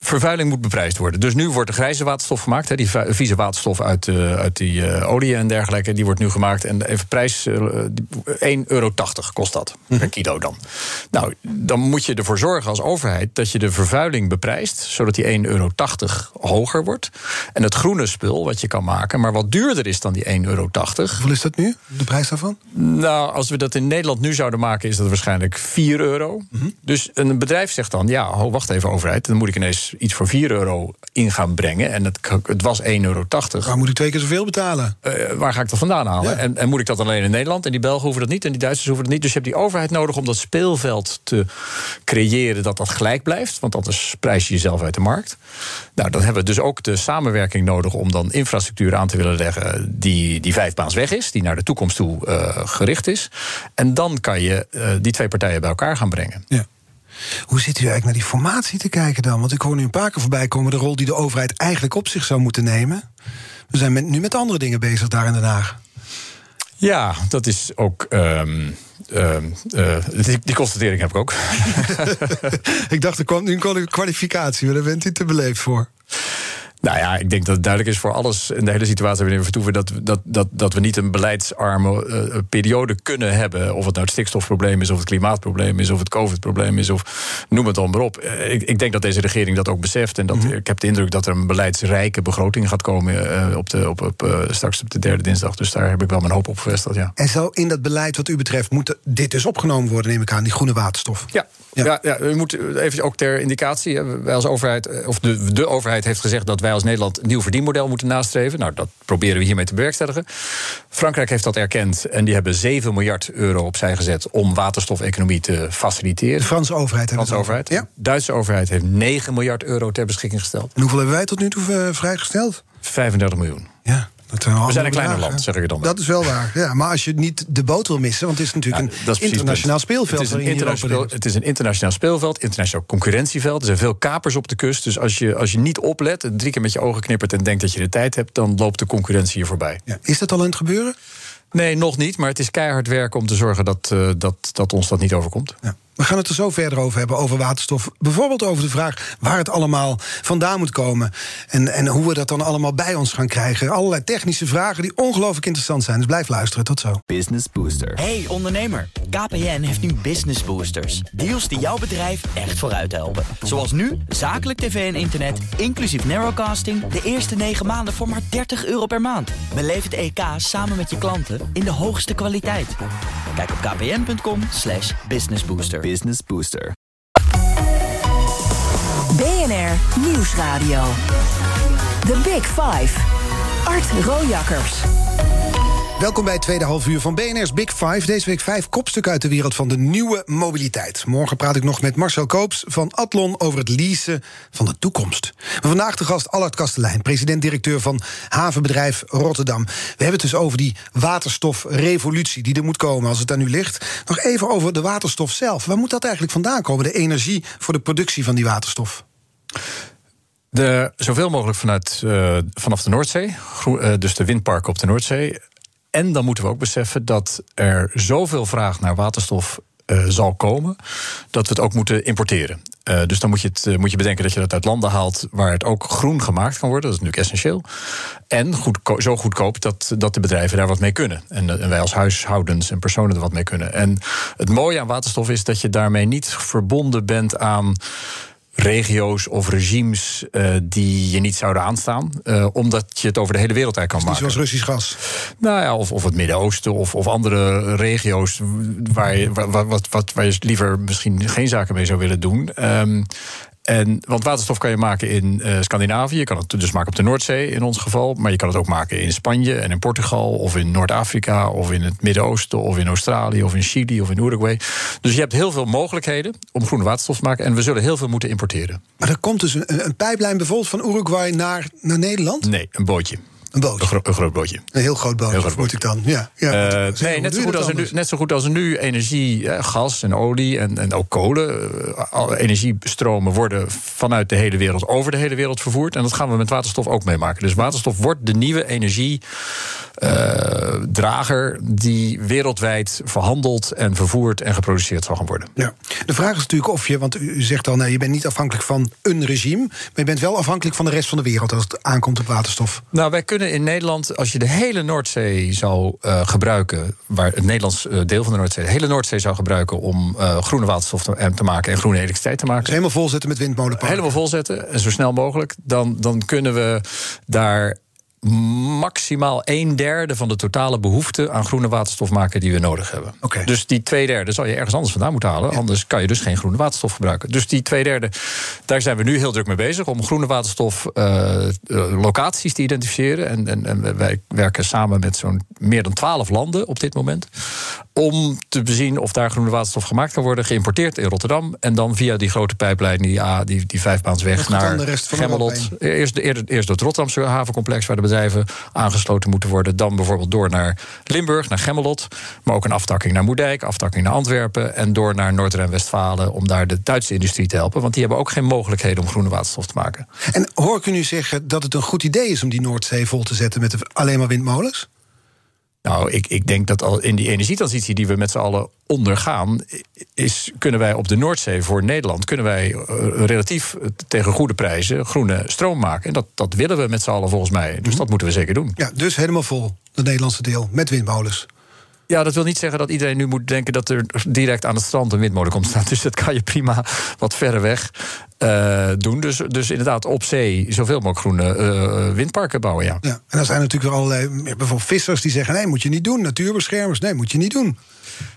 F: vervuiling moet beprijsd worden. Dus nu wordt de grijze waterstof gemaakt. Hè, die vieze waterstof uit, uh, uit die uh, olie en dergelijke. Die wordt nu gemaakt. En even prijs, uh, 1,80 euro kost dat. Per mhm. kilo dan. Nou, dan moet je ervoor zorgen als overheid... dat je de vervuiling beprijst. Zodat die 1,80 euro hoger wordt. En het groene spul wat je kan maken... maar wat duurder is dan die 1,80 euro.
E: Hoeveel is dat nu, de prijs daarvan?
F: Nou, als we dat in Nederland nu zouden maken... is dat waarschijnlijk 4 euro. Mhm. Dus een bedrijf zegt dan... ja, wacht even overheid, dan moet ik ineens iets voor 4 euro in gaan brengen. En het, het was 1,80 euro.
E: Waar moet ik twee keer zoveel betalen?
F: Uh, waar ga ik dat vandaan halen? En, en, moet ik dat alleen in Nederland? En die Belgen hoeven dat niet en die Duitsers hoeven dat niet. Dus je hebt die overheid nodig om dat speelveld te creëren dat dat gelijk blijft. Want anders prijs je jezelf uit de markt. Nou, dan hebben we dus ook de samenwerking nodig om dan infrastructuur aan te willen leggen die, die vijfbaans weg is, die naar de toekomst toe uh, gericht is. En dan kan je uh, die twee partijen bij elkaar gaan brengen.
E: Ja. Hoe zit u eigenlijk naar die formatie te kijken dan? Want ik hoor nu een paar keer voorbij komen de rol die de overheid eigenlijk op zich zou moeten nemen. We zijn nu met andere dingen bezig daar in Den Haag.
F: Ja, dat is ook. Um, die, die, constatering heb ik ook.
E: ik dacht, er kwam nu een kwalificatie, maar daar bent u te beleefd voor.
F: Nou ja, ik denk dat het duidelijk is voor alles in de hele situatie waarin we vertoeven... dat, dat, dat, dat we niet een beleidsarme uh, periode kunnen hebben. Of het nou het stikstofprobleem is, of het klimaatprobleem is... of het covid-probleem is, of noem het dan maar op. Uh, ik, ik, denk dat deze regering dat ook beseft. En dat, mm -hmm. ik heb de indruk dat er een beleidsrijke begroting gaat komen... Uh, op de, op, op, straks op de derde dinsdag. Dus daar heb ik wel mijn hoop op gevestigd, ja.
E: En zo in dat beleid wat u betreft... moet dit dus opgenomen worden, neem ik aan, die groene waterstof?
F: Ja, ja. ja, ja u moet even ook ter indicatie... wij als overheid, of de, de overheid heeft gezegd dat wij als Nederland een nieuw verdienmodel moeten nastreven. Nou, dat proberen we hiermee te bewerkstelligen. Frankrijk heeft dat erkend en die hebben 7 miljard euro opzij gezet om waterstofeconomie te faciliteren.
E: De Franse overheid.
F: De Franse overheid. Ja. De Duitse overheid heeft 9 miljard euro ter beschikking gesteld.
E: En hoeveel hebben wij tot nu toe eh, vrijgesteld?
F: 35 miljoen.
E: Ja.
F: We zijn een kleiner land, zeg ik dan.
E: Dat is wel waar. Ja, maar als je niet de boot wil missen, want het is natuurlijk een internationaal speelveld.
F: Het is een internationaal, het is een internationaal speelveld, internationaal concurrentieveld. Er zijn veel kapers op de kust. Dus als je, als je niet oplet, drie keer met je ogen knippert en denkt dat je de tijd hebt, dan loopt de concurrentie hier voorbij.
E: Ja. Is dat al aan het gebeuren?
F: Nee, nog niet. Maar het is keihard werken om te zorgen dat, uh, dat, dat ons dat niet overkomt.
E: Ja. We gaan het er zo verder over hebben, over waterstof. Bijvoorbeeld over de vraag waar het allemaal vandaan moet komen. En, en hoe we dat dan allemaal bij ons gaan krijgen. Allerlei technische vragen die ongelooflijk interessant zijn. Dus blijf luisteren. Tot zo.
B: Business Booster. Hey ondernemer. KPN heeft nu Business Boosters. Deals die jouw bedrijf echt vooruit helpen. Zoals nu, zakelijk tv en internet, inclusief narrowcasting... de eerste 9 maanden voor maar 30 euro per maand. Beleef het EK samen met je klanten in de hoogste kwaliteit. Kijk op kpn.com slash businessbooster. Business Booster.
D: BNR Nieuwsradio. The Big Five. Art Rojakkers.
E: Welkom bij het tweede half uur van BNR's Big Five. Deze week vijf kopstukken uit de wereld van de nieuwe mobiliteit. Morgen praat ik nog met Marcel Koops van Atlon over het leasen van de toekomst. Vandaag de gast Allard Kastelein, president-directeur van havenbedrijf Rotterdam. We hebben het dus over die waterstofrevolutie die er moet komen als het daar nu ligt. Nog even over de waterstof zelf. Waar moet dat eigenlijk vandaan komen, de energie voor de productie van die waterstof?
F: De, zoveel mogelijk vanuit, uh, vanaf de Noordzee, uh, dus de windparken op de Noordzee. En dan moeten we ook beseffen dat er zoveel vraag naar waterstof uh, zal komen, dat we het ook moeten importeren. Uh, dus dan moet je, het, uh, moet je bedenken dat je dat uit landen haalt waar het ook groen gemaakt kan worden. Dat is natuurlijk essentieel. En goed, zo goedkoop dat, dat de bedrijven daar wat mee kunnen. En, en, wij als huishoudens en personen er wat mee kunnen. En het mooie aan waterstof is dat je daarmee niet verbonden bent aan regio's of regimes uh, die je niet zouden aanstaan. Uh, omdat je het over de hele wereld eigenlijk kan maken.
E: Zoals Russisch gas.
F: Nou ja, of, of het Midden-Oosten of, of andere regio's waar je, waar, wat, wat, waar je liever misschien geen zaken mee zou willen doen. Um, en, want waterstof kan je maken in uh, Scandinavië. Je kan het dus maken op de Noordzee in ons geval. Maar je kan het ook maken in Spanje en in Portugal. Of in Noord-Afrika. Of in het Midden-Oosten. Of in Australië. Of in Chili. Of in Uruguay. Dus je hebt heel veel mogelijkheden om groene waterstof te maken. En we zullen heel veel moeten importeren.
E: Maar er komt dus een, een pijplijn bijvoorbeeld van Uruguay naar, naar Nederland?
F: Nee, een bootje.
E: Een bootje.
F: Een, gro een, groot bootje.
E: Een heel groot bootje, heel groot moet ik dan. Ja, ja,
F: uh, nee, net zo, goed als er nu, net zo goed als er nu energie, eh, gas en olie en, en ook kolen, uh, energiestromen worden vanuit de hele wereld over de hele wereld vervoerd. En dat gaan we met waterstof ook meemaken. Dus waterstof wordt de nieuwe energiedrager die wereldwijd verhandeld en vervoerd en geproduceerd zal gaan worden.
E: Ja. De vraag is natuurlijk of je, want u zegt al, nee, je bent niet afhankelijk van een regime, maar je bent wel afhankelijk van de rest van de wereld als het aankomt op waterstof.
F: Nou, wij kunnen in Nederland, als je de hele Noordzee zou uh, gebruiken, waar het Nederlands uh, deel van de Noordzee, de hele Noordzee zou gebruiken om uh, groene waterstof te, te, maken en groene elektriciteit te maken.
E: Dus helemaal volzetten met windmolenparken.
F: Helemaal volzetten en zo snel mogelijk. Dan, dan kunnen we daar maximaal een derde van de totale behoefte aan groene waterstof maken die we nodig hebben.
E: Okay.
F: Dus die twee derde zal je ergens anders vandaan moeten halen. Ja. Anders kan je dus geen groene waterstof gebruiken. Dus die twee derde, daar zijn we nu heel druk mee bezig om groene waterstof uh, locaties te identificeren. En, en, en, wij werken samen met zo'n meer dan twaalf landen op dit moment. Om te bezien of daar groene waterstof gemaakt kan worden, geïmporteerd in Rotterdam. En dan via die grote pijplijn, die, ah, die, die vijfbaansweg naar Gemmelot. Eerst, eerst, eerst door het Rotterdamse havencomplex, waar de bedrijven aangesloten moeten worden. Dan bijvoorbeeld door naar Limburg, naar Gemmelot. Maar ook een aftakking naar Moerdijk, aftakking naar Antwerpen. En door naar Noord-Rijn-Westfalen om daar de Duitse industrie te helpen. Want die hebben ook geen mogelijkheden om groene waterstof te maken.
E: En hoor ik u nu zeggen dat het een goed idee is om die Noordzee vol te zetten met alleen maar windmolens?
F: Nou, ik, ik denk dat al in die energietransitie die we met z'n allen ondergaan, is, kunnen wij op de Noordzee voor Nederland kunnen wij uh, relatief tegen goede prijzen groene stroom maken. En dat, dat willen we met z'n allen volgens mij. Dus dat moeten we zeker doen.
E: Ja, dus helemaal vol, het Nederlandse deel, met windmolens.
F: Ja, dat wil niet zeggen dat iedereen nu moet denken dat er direct aan het strand een windmolen komt staan. Dus dat kan je prima wat verder weg uh, doen. Dus, dus inderdaad op zee zoveel mogelijk groene uh, windparken bouwen. Ja.
E: ja, en dan zijn natuurlijk weer allerlei, bijvoorbeeld vissers die zeggen: nee, moet je niet doen. Natuurbeschermers, nee, moet je niet doen.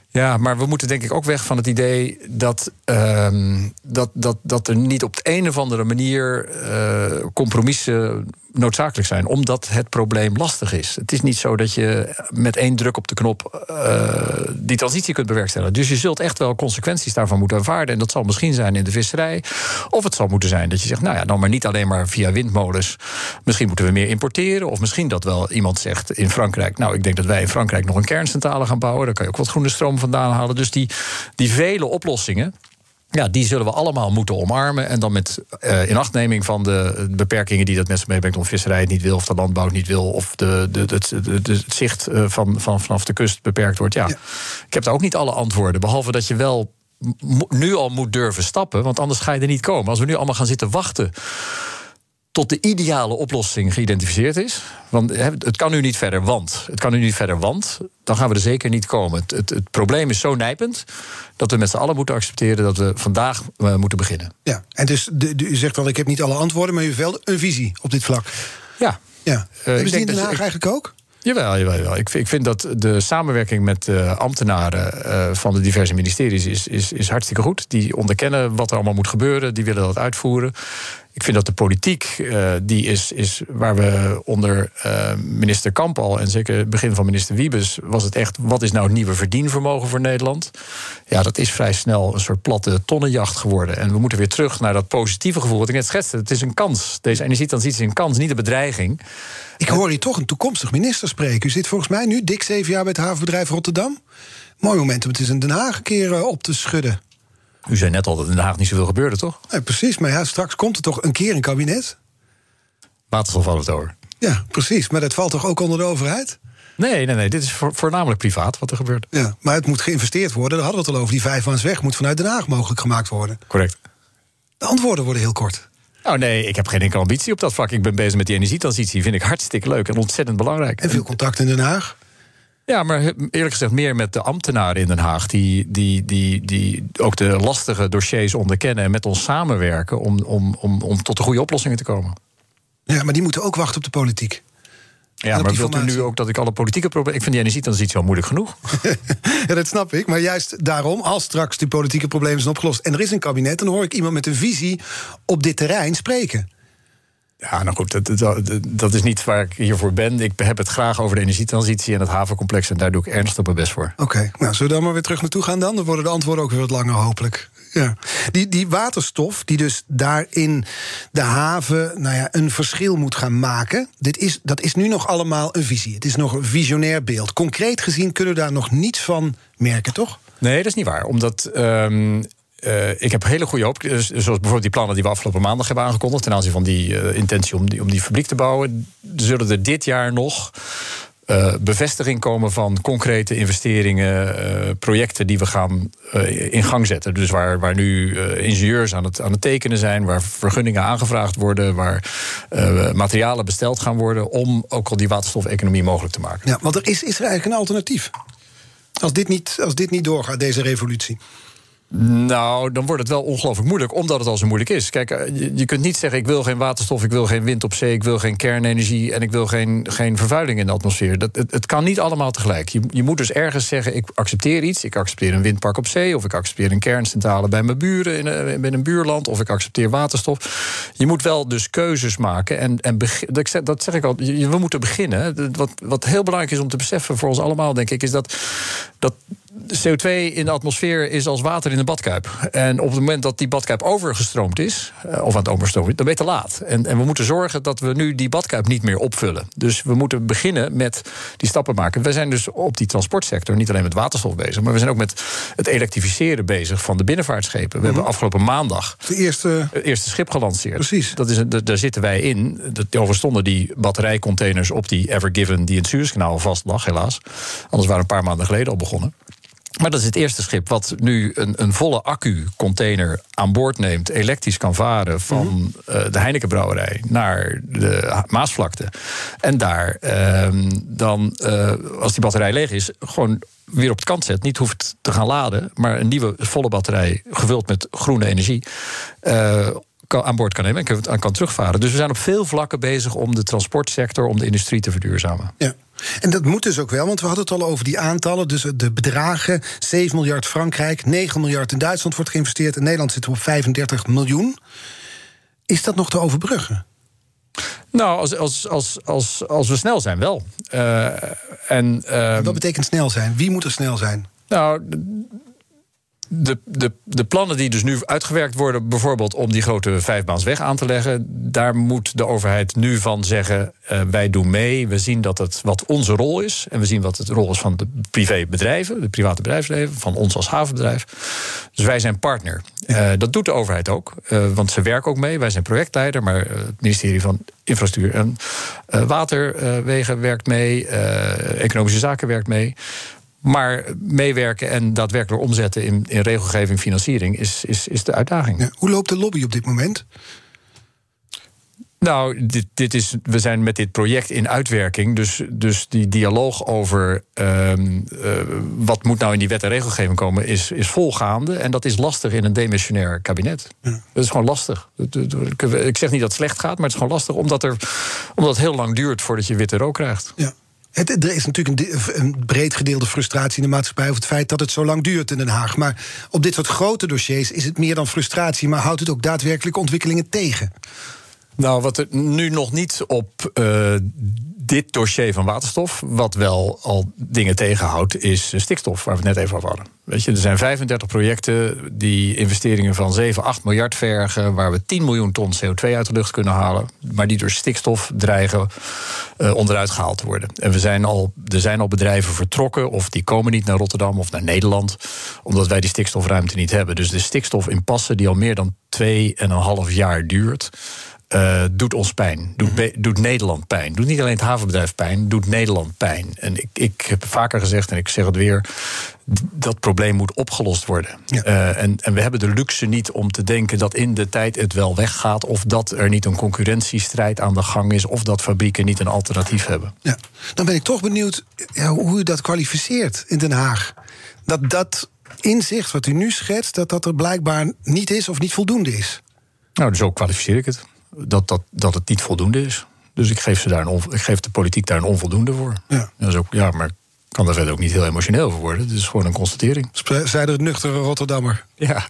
F: Ja, maar we moeten denk ik ook weg van het idee dat, uh, dat, dat, dat er niet op de een of andere manier uh, compromissen noodzakelijk zijn, omdat het probleem lastig is. Het is niet zo dat je met één druk op de knop uh, die transitie kunt bewerkstelligen. Dus je zult echt wel consequenties daarvan moeten aanvaarden. En dat zal misschien zijn in de visserij. Of het zal moeten zijn dat je zegt, nou ja, dan maar niet alleen maar via windmolens. Misschien moeten we meer importeren. Of misschien dat wel iemand zegt in Frankrijk, nou, ik denk dat wij in Frankrijk nog een kerncentrale gaan bouwen. Daar kan je ook wat groene stroom vandaan halen. Dus die, die vele oplossingen. Ja, die zullen we allemaal moeten omarmen. En dan met uh, inachtneming van de beperkingen die dat zich meebrengt. Of visserij het niet wil, of de landbouw het niet wil. Of de, de, de, de het zicht van, van, vanaf de kust beperkt wordt. Ja. ja. Ik heb daar ook niet alle antwoorden. Behalve dat je wel nu al moet durven stappen. Want anders ga je er niet komen. Als we nu allemaal gaan zitten wachten tot de ideale oplossing geïdentificeerd is. Want het kan nu niet verder, want. Het kan nu niet verder, want. Dan gaan we er zeker niet komen. Het, het, het probleem is zo nijpend dat we met z'n allen moeten accepteren dat we vandaag uh, moeten beginnen.
E: Ja, en dus de, de, u zegt wel, ik heb niet alle antwoorden, maar u heeft wel een visie op dit vlak.
F: Ja.
E: ja. Uh, Hebben ze die in Den Haag eigenlijk ook?
F: Jawel, jawel, jawel. Ik, ik vind dat de samenwerking met uh, ambtenaren uh, van de diverse ministeries is, is, is hartstikke goed. Die onderkennen wat er allemaal moet gebeuren, die willen dat uitvoeren. Ik vind dat de politiek, uh, die is, is waar we onder uh, minister Kamp al... en zeker het begin van minister Wiebes... was het echt, wat is nou het nieuwe verdienvermogen voor Nederland? Ja, dat is vrij snel een soort platte tonnenjacht geworden. En we moeten weer terug naar dat positieve gevoel. Wat ik net schetste, het is een kans. Deze energietransitie is een kans, niet een bedreiging.
E: Ik hoor hier toch een toekomstig minister spreken. U zit volgens mij nu dik zeven jaar bij het havenbedrijf Rotterdam. Mooi moment om het eens in Den Haag een keer uh, op te schudden.
F: U zei net al dat in Den Haag niet zoveel gebeurde, toch?
E: Nee, precies, maar ja, straks komt er toch een keer een kabinet?
F: Waterstof had het over.
E: Ja, precies, maar dat valt toch ook onder de overheid?
F: Nee, nee, nee. Dit is voornamelijk privaat wat er gebeurt.
E: Ja, maar het moet geïnvesteerd worden. Daar hadden we het al over. Die vijfmansweg moet vanuit Den Haag mogelijk gemaakt worden.
F: Correct.
E: De antwoorden worden heel kort.
F: Nou nee, ik heb geen enkele ambitie op dat vlak. Ik ben bezig met die energietransitie. Vind ik hartstikke leuk en ontzettend belangrijk.
E: En veel contact in Den Haag?
F: Ja, maar eerlijk gezegd meer met de ambtenaren in Den Haag... die, die, die, die ook de lastige dossiers onderkennen... en met ons samenwerken om, om, om, om tot de goede oplossingen te komen.
E: Ja, maar die moeten ook wachten op de politiek.
F: Ja, maar wilt u nu ook dat ik alle politieke problemen... Ik vind die energietransitie al moeilijk genoeg.
E: ja, dat snap ik. Maar juist daarom, als straks die politieke problemen zijn opgelost... en er is een kabinet, dan hoor ik iemand met een visie op dit terrein spreken.
F: Ja, nou goed, dat, dat, dat, is niet waar ik hiervoor ben. Ik heb het graag over de energietransitie en het havencomplex... en daar doe ik ernstig mijn best voor.
E: Oké, nou, zullen we dan maar weer terug naartoe gaan dan? Dan worden de antwoorden ook weer wat langer, hopelijk. Ja. Die, die waterstof, die dus daar in de haven nou ja, een verschil moet gaan maken... Dit is, dat is nu nog allemaal een visie. Het is nog een visionair beeld. Concreet gezien kunnen we daar nog niets van merken, toch?
F: Nee, dat is niet waar. Omdat um, uh, ik heb hele goede hoop. Dus, zoals bijvoorbeeld die plannen die we afgelopen maandag hebben aangekondigd. ten aanzien van die uh, intentie om die, om die fabriek te bouwen. Zullen er dit jaar nog. Uh, bevestiging komen van concrete investeringen, projecten die we gaan in gang zetten. Dus waar, waar nu ingenieurs aan het, aan het tekenen zijn, waar vergunningen aangevraagd worden, waar materialen besteld gaan worden om ook al die waterstofeconomie mogelijk te maken.
E: Ja, want er is, is er eigenlijk een alternatief. Als dit niet, als dit niet doorgaat, deze revolutie.
F: Nou, dan wordt het wel ongelooflijk moeilijk, omdat het al zo moeilijk is. Kijk, eh, je, kunt niet zeggen: ik wil geen waterstof, ik wil geen wind op zee, ik wil geen kernenergie en ik wil geen, geen vervuiling in de atmosfeer. Dat, het, het kan niet allemaal tegelijk. Je, je moet dus ergens zeggen: ik accepteer iets. Ik accepteer een windpark op zee, of ik accepteer een kerncentrale bij mijn buren in, een, eh, in een buurland, of ik accepteer waterstof. Je moet wel dus keuzes maken. En, en dat zeg ik al, we moeten beginnen. Wat, wat heel belangrijk is om te beseffen voor ons allemaal, denk ik, is dat, dat CO2 in de atmosfeer is als water in een badkuip. En op het moment dat die badkuip overgestroomd is, eh, of aan het overstromen dan ben je te laat. En, en we moeten zorgen dat we nu die badkuip niet meer opvullen. Dus we moeten beginnen met die stappen maken. We zijn dus op die transportsector niet alleen met waterstof bezig, maar we zijn ook met het elektrificeren bezig van de binnenvaartschepen. We hebben mhm. afgelopen maandag
E: de eerste...
F: het eerste schip gelanceerd.
E: Precies.
F: Dat is, daar zitten wij in. Dat overstonden die batterijcontainers op die Ever Given die in het Suezkanaal vast lag, helaas. Anders waren we een paar maanden geleden al begonnen. Maar dat is het eerste schip wat nu een, een volle accu-container aan boord neemt, elektrisch kan varen van mhm. uh, de Heinekenbrouwerij naar de Maasvlakte. En daar uh, dan, uh, als die batterij leeg is, gewoon weer op de kant zet. Niet hoeft te gaan laden, maar een nieuwe volle batterij gevuld met groene energie. Uh, aan boord kan nemen en kan terugvaren. Dus we zijn op veel vlakken bezig om de transportsector, om de industrie te verduurzamen.
E: Ja. En dat moet dus ook wel, want we hadden het al over die aantallen. Dus de bedragen: 7 miljard Frankrijk, 9 miljard in Duitsland wordt geïnvesteerd. In Nederland zitten we op 35 miljoen. Is dat nog te overbruggen?
F: Nou, als, als, als, als, als we snel zijn, wel. Uh, en, uh,
E: Wat betekent snel zijn? Wie moet er snel zijn?
F: Nou, de, de, de plannen die dus nu uitgewerkt worden, bijvoorbeeld om die grote vijfbaansweg aan te leggen, daar moet de overheid nu van zeggen: uh, wij doen mee. We zien dat het wat onze rol is. En we zien wat het rol is van de privébedrijven, de private bedrijfsleven, van ons als havenbedrijf. Dus wij zijn partner. Uh, dat doet de overheid ook, uh, want ze werken ook mee. Wij zijn projectleider, maar het ministerie van Infrastructuur en Waterwegen werkt mee, Economische Zaken werkt mee. Maar meewerken en daadwerkelijk omzetten in, in regelgeving, financiering is, is, is de uitdaging. Ja,
E: hoe loopt de lobby op dit moment?
F: Nou, dit, dit is, we zijn met dit project in uitwerking. Dus, dus die dialoog over uh, uh, wat moet nou in die wet en regelgeving komen, is, is volgaande. En dat is lastig in een demissionair kabinet. Ja. Dat is gewoon lastig. Ik zeg niet dat het slecht gaat, maar het is gewoon lastig omdat, er, omdat het heel lang duurt voordat je witte rook krijgt.
E: Ja. Het, er is natuurlijk een, breed gedeelde frustratie in de maatschappij over het feit dat het zo lang duurt in Den Haag. Maar op dit soort grote dossiers is het meer dan frustratie, maar houdt het ook daadwerkelijk ontwikkelingen tegen?
F: Nou, wat er nu nog niet op uh, dit dossier van waterstof, wat wel al dingen tegenhoudt, is stikstof, waar we het net even over hadden. Weet je, er zijn 35 projecten die investeringen van 7, 8 miljard vergen, waar we 10 miljoen ton CO2 uit de lucht kunnen halen, maar die door stikstof dreigen uh, onderuit gehaald te worden. En we zijn al, er zijn al bedrijven vertrokken, of die komen niet naar Rotterdam of naar Nederland, omdat wij die stikstofruimte niet hebben. Dus de stikstof in passen die al meer dan 2,5 jaar duurt. Uh, doet ons pijn. Doet, mm doet, Nederland pijn. Doet niet alleen het havenbedrijf pijn, doet Nederland pijn. En ik, ik heb vaker gezegd, en ik zeg het weer, dat probleem moet opgelost worden. Ja. Uh, en, en we hebben de luxe niet om te denken dat in de tijd het wel weggaat, of dat er niet een concurrentiestrijd aan de gang is, of dat fabrieken niet een alternatief hebben.
E: Ja. Dan ben ik toch benieuwd ja, hoe u dat kwalificeert in Den Haag. Dat dat inzicht wat u nu schetst, dat dat er blijkbaar niet is of niet voldoende is.
F: Nou, zo kwalificeer ik het dat, dat, dat het niet voldoende is. Dus ik geef, ze daar een on- ik geef de politiek daar een onvoldoende voor.
E: Ja.
F: Dat is ook, ja, maar ik kan daar verder ook niet heel emotioneel voor worden. Het is gewoon een constatering.
E: Zei de nuchtere Rotterdammer.
F: Ja.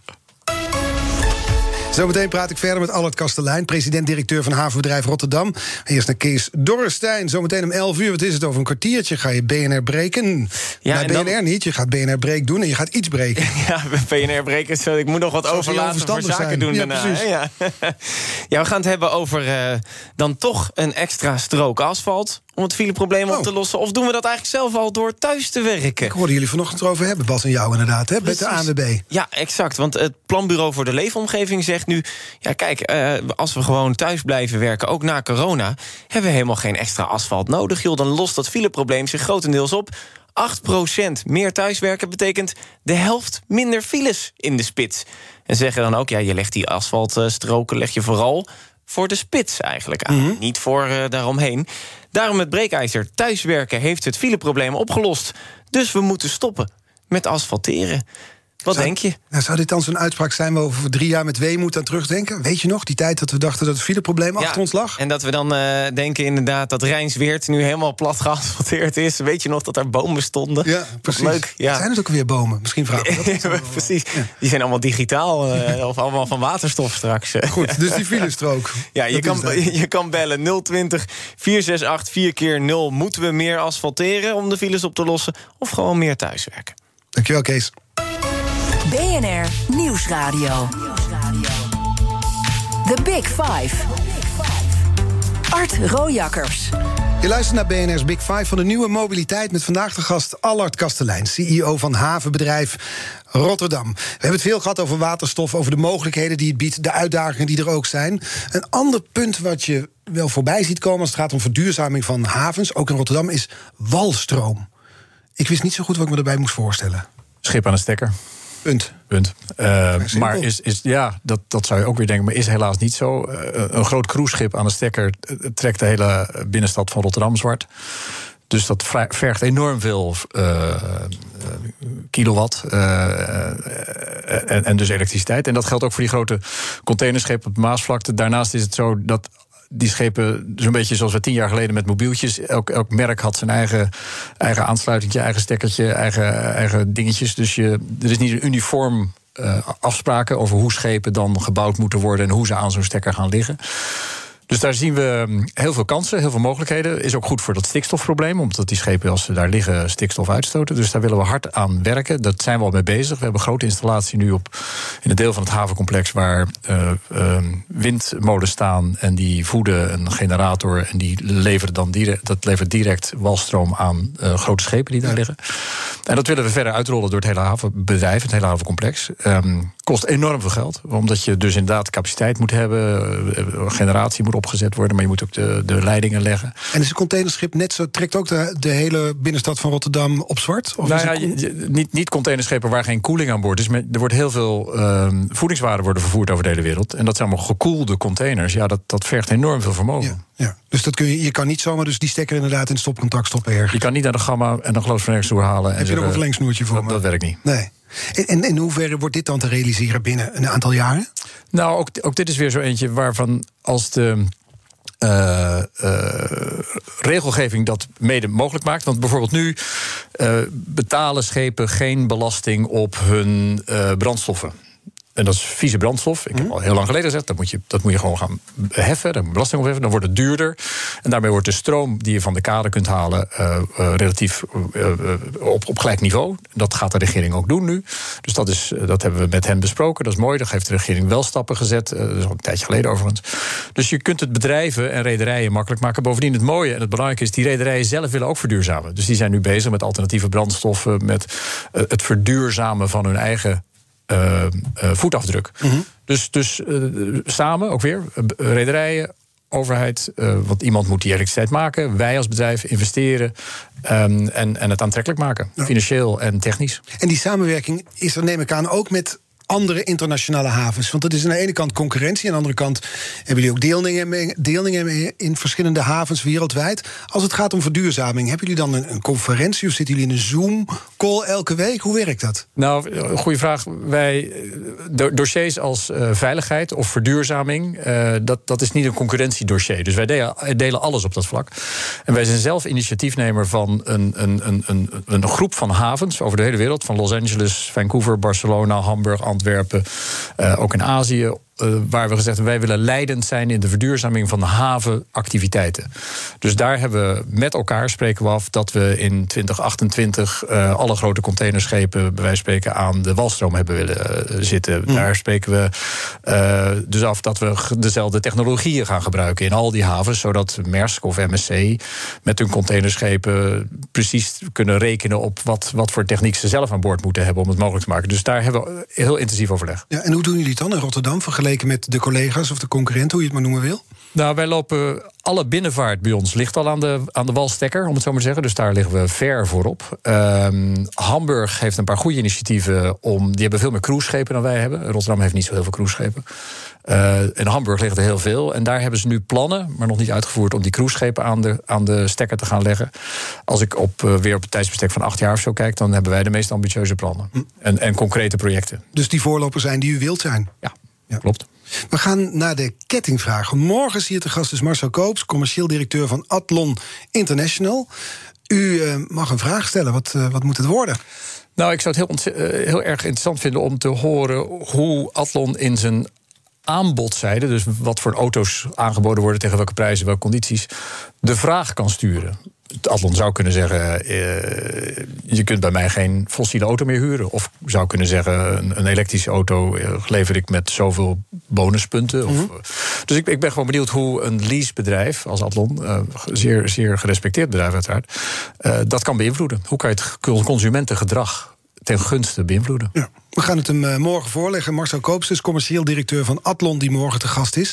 E: Zometeen praat ik verder met Allard Kastelein, president-directeur van havenbedrijf Rotterdam. Eerst naar Kees Dorrestein. Zometeen om 11 uur, wat is het over een kwartiertje, ga je BNR breken.
G: Ja, dan-
E: BNR niet, je gaat BNR break doen en je gaat iets breken.
G: Ja, PNR breken. Zo, ik moet nog wat overlaten voor zaken
E: zijn.
G: doen
E: Ja,
G: daarna.
E: precies.
G: hè? Ja. ja, we gaan het hebben over eh, dan toch een extra strook asfalt om het fileprobleem op
E: Oh.
G: te lossen. Of doen we dat eigenlijk zelf al door thuis te werken?
E: Ik hoorde jullie vanochtend erover hebben, Bas en jou inderdaad, hè, met de. ANWB.
G: Ja, exact. Want het Planbureau voor de Leefomgeving zegt nu... ja, kijk, eh, als we gewoon thuis blijven werken, ook na corona... hebben we helemaal geen extra asfalt nodig. Joh, dan lost dat fileprobleem zich grotendeels op. 8% meer thuiswerken betekent de helft minder files in de spits. En zeggen dan ook, ja, je legt die asfaltstroken leg je vooral voor de spits eigenlijk aan. Niet voor eh, daaromheen. Daarom het breekijzer. Thuiswerken heeft het fileprobleem opgelost. Dus we moeten stoppen met asfalteren. Wat
E: Zou-
G: denk je?
E: Nou, zou dit dan zo'n uitspraak zijn waar we over drie jaar met weemoed aan terugdenken? Weet je nog, die tijd dat we dachten dat het fileprobleem achter ons lag?
G: En dat we dan eh, denken inderdaad dat Rijnsweert nu helemaal plat geasfalteerd is. Weet je nog dat er bomen stonden?
E: Ja, precies.
G: Leuk, ja.
E: Zijn het ook weer bomen? Misschien vragen we dat.
G: Ja, Precies. Die zijn allemaal digitaal eh, of allemaal van waterstof straks. eh.
E: Goed, dus die filestrook.
G: Ja, je kan, je kan bellen 020 468 4 keer 0 Moeten we meer asfalteren om de files op te lossen? Of gewoon meer thuiswerken?
E: Dankjewel, Kees.
D: BNR Nieuwsradio. The Big Five. Art Rojakkers.
E: Je luistert naar BNR's Big Five van de nieuwe mobiliteit... met vandaag de gast Allard Kastelein, CEO van havenbedrijf Rotterdam. We hebben het veel gehad over waterstof, over de mogelijkheden die het biedt... de uitdagingen die er ook zijn. Een ander punt wat je wel voorbij ziet komen... als het gaat om verduurzaming van havens, ook in Rotterdam... is walstroom. Ik wist niet zo goed wat ik me erbij moest voorstellen.
F: Schip aan de stekker.
E: Punt.
F: Punt. Eh, maar is, is, ja, dat, dat zou je ook weer denken, maar is helaas niet zo. Eh, een groot cruiseschip aan de stekker eh, trekt de hele binnenstad van Rotterdam zwart. Dus dat vergt enorm veel kilowatt en, en dus elektriciteit. En dat geldt ook voor die grote containerschepen op de Maasvlakte. Daarnaast is het zo dat die schepen, zo'n beetje zoals we tien jaar geleden met mobieltjes. Elk, elk merk had zijn eigen, eigen aansluitingje, eigen stekkertje, eigen, eigen dingetjes. Dus je, er is niet een uniform eh, afspraken over hoe schepen dan gebouwd moeten worden en hoe ze aan zo'n stekker gaan liggen. Dus daar zien we mm, heel veel kansen, heel veel mogelijkheden. Is ook goed voor dat stikstofprobleem, omdat die schepen, als ze daar liggen, stikstof uitstoten. Dus daar willen we hard aan werken. Dat zijn we al mee bezig. We hebben een grote installatie nu op in een deel van het havencomplex waar eh, eh, windmolens staan en die voeden een generator en die leveren dan direct, dat levert direct walstroom aan eh, grote schepen die daar liggen. En dat willen we verder uitrollen door het hele havenbedrijf, het hele havencomplex. Ehm, kost enorm veel geld, omdat je dus inderdaad capaciteit moet hebben, eh, generatie moet opgezet worden, maar je moet ook de, de leidingen leggen.
E: En is een containerschip net zo, trekt ook de, de hele binnenstad van Rotterdam op zwart? Of
F: nou ja,
E: het-
F: je- je- niet, niet containerschepen waar geen koeling aan boord is. maar Er wordt heel veel ehm, voedingswaren worden vervoerd over de hele wereld. En dat zijn allemaal gekoelde containers. Ja, dat, dat vergt enorm veel vermogen.
E: ja, ja. Dus dat kun je, je kan niet zomaar dus die stekker inderdaad in het stopcontact stoppen ergens.
F: Je kan niet naar de gamma en dan geloof van ergens toe halen. en
E: Heb je nog
F: zeggen,
E: een verlengsnoertje voor
F: dat,
E: me?
F: dat werkt niet.
E: Nee. En, en in hoeverre wordt dit dan te realiseren binnen een aantal jaren?
F: Nou, ook, dit is weer zo eentje waarvan als de. eh, eh, regelgeving dat mede mogelijk maakt. Want bijvoorbeeld nu eh, betalen schepen geen belasting op hun brandstoffen. En dat is vieze brandstof. Ik heb al heel lang geleden gezegd, dat moet je, dat moet je gewoon gaan heffen. Daar moet belasting op heffen. Dan wordt het duurder. En daarmee wordt de stroom die je van de kade kunt halen... eh, eh, relatief eh, op, op gelijk niveau. Dat gaat de regering ook doen nu. Dus dat, is, dat hebben we met hen besproken. Dat is mooi. Daar heeft de regering wel stappen gezet. Dat is al een tijdje geleden overigens. Dus je kunt het bedrijven en rederijen makkelijk maken. Bovendien het mooie en het belangrijke is... die rederijen zelf willen ook verduurzamen. Dus die zijn nu bezig met alternatieve brandstoffen... met het verduurzamen van hun eigen eh, eh, voetafdruk. Dus, dus eh, samen ook weer, rederijen, overheid, want iemand moet die elektriciteit maken. Wij als bedrijf investeren ehm, en, en het aantrekkelijk maken, financieel en technisch.
E: En die samenwerking is er, neem ik aan, ook met andere internationale havens. Want dat is aan de ene kant concurrentie... aan de andere kant hebben jullie ook deelnemingen, in verschillende havens wereldwijd. Als het gaat om verduurzaming, hebben jullie dan een, een conferentie... of zitten jullie in een Zoom-call elke week? Hoe werkt dat?
F: Nou, goede vraag. Wij, dossiers als uh, veiligheid of verduurzaming, uh, dat, dat is niet een concurrentiedossier. Dus wij delen, delen, alles op dat vlak. En wij zijn zelf initiatiefnemer van een, een, een, een, een groep van havens over de hele wereld, van Los Angeles, Vancouver, Barcelona, Hamburg, Antwerpen, uh, ook in Azië uh, waar we gezegd hebben, wij willen leidend zijn in de verduurzaming van havenactiviteiten. Dus daar hebben we met elkaar spreken we af dat we in 2028 uh, alle grote containerschepen, bij wijze van spreken, aan de walstroom hebben willen uh, zitten. Mm. Daar spreken we dus af dat we dezelfde technologieën gaan gebruiken in al die havens, zodat Maersk of MSC met hun containerschepen precies kunnen rekenen op wat, wat voor techniek ze zelf aan boord moeten hebben om het mogelijk te maken. Dus daar hebben we heel intensief overleg.
E: Ja, en hoe doen jullie het dan in Rotterdam? Vergeleken met de collega's of de concurrenten, hoe je het maar noemen wil?
F: Nou, wij lopen. Alle binnenvaart bij ons ligt al aan de, aan de walstekker, om het zo maar te zeggen. Dus daar liggen we ver voorop. Um, Hamburg heeft een paar goede initiatieven om. Die hebben veel meer cruiseschepen dan wij hebben. Rotterdam heeft niet zo heel veel cruiseschepen. Uh, in Hamburg ligt er heel veel. En daar hebben ze nu plannen, maar nog niet uitgevoerd, om die cruiseschepen aan de, aan de stekker te gaan leggen. Als ik op, uh, weer op het tijdsbestek van acht jaar of zo kijk, dan hebben wij de meest ambitieuze plannen. Hm. En, en concrete projecten.
E: Dus die voorloper zijn die u wilt zijn?
F: Ja. Ja. Klopt.
E: We gaan naar de kettingvragen. Morgen zie je te gast is Marcel Koops, commercieel directeur van Athlon International. U uh, mag een vraag stellen. Wat, uh, wat moet het worden?
F: Nou, ik zou het heel, uh, heel erg interessant vinden om te horen hoe Athlon in zijn aanbodzijde, dus wat voor auto's aangeboden worden, tegen welke prijzen, welke condities, de vraag kan sturen. Atlon zou kunnen zeggen: uh, je kunt bij mij geen fossiele auto meer huren. Of zou kunnen zeggen: een, een elektrische auto uh, lever ik met zoveel bonuspunten. Mm -hmm. of, dus ik, ik, ben gewoon benieuwd hoe een leasebedrijf als Atlon, uh, zeer, zeer gerespecteerd bedrijf uiteraard, dat kan beïnvloeden. Hoe kan je het consumentengedrag ten gunste beïnvloeden?
E: We gaan het hem morgen voorleggen. Marcel Koops, commercieel directeur van Atlon, die morgen te gast is.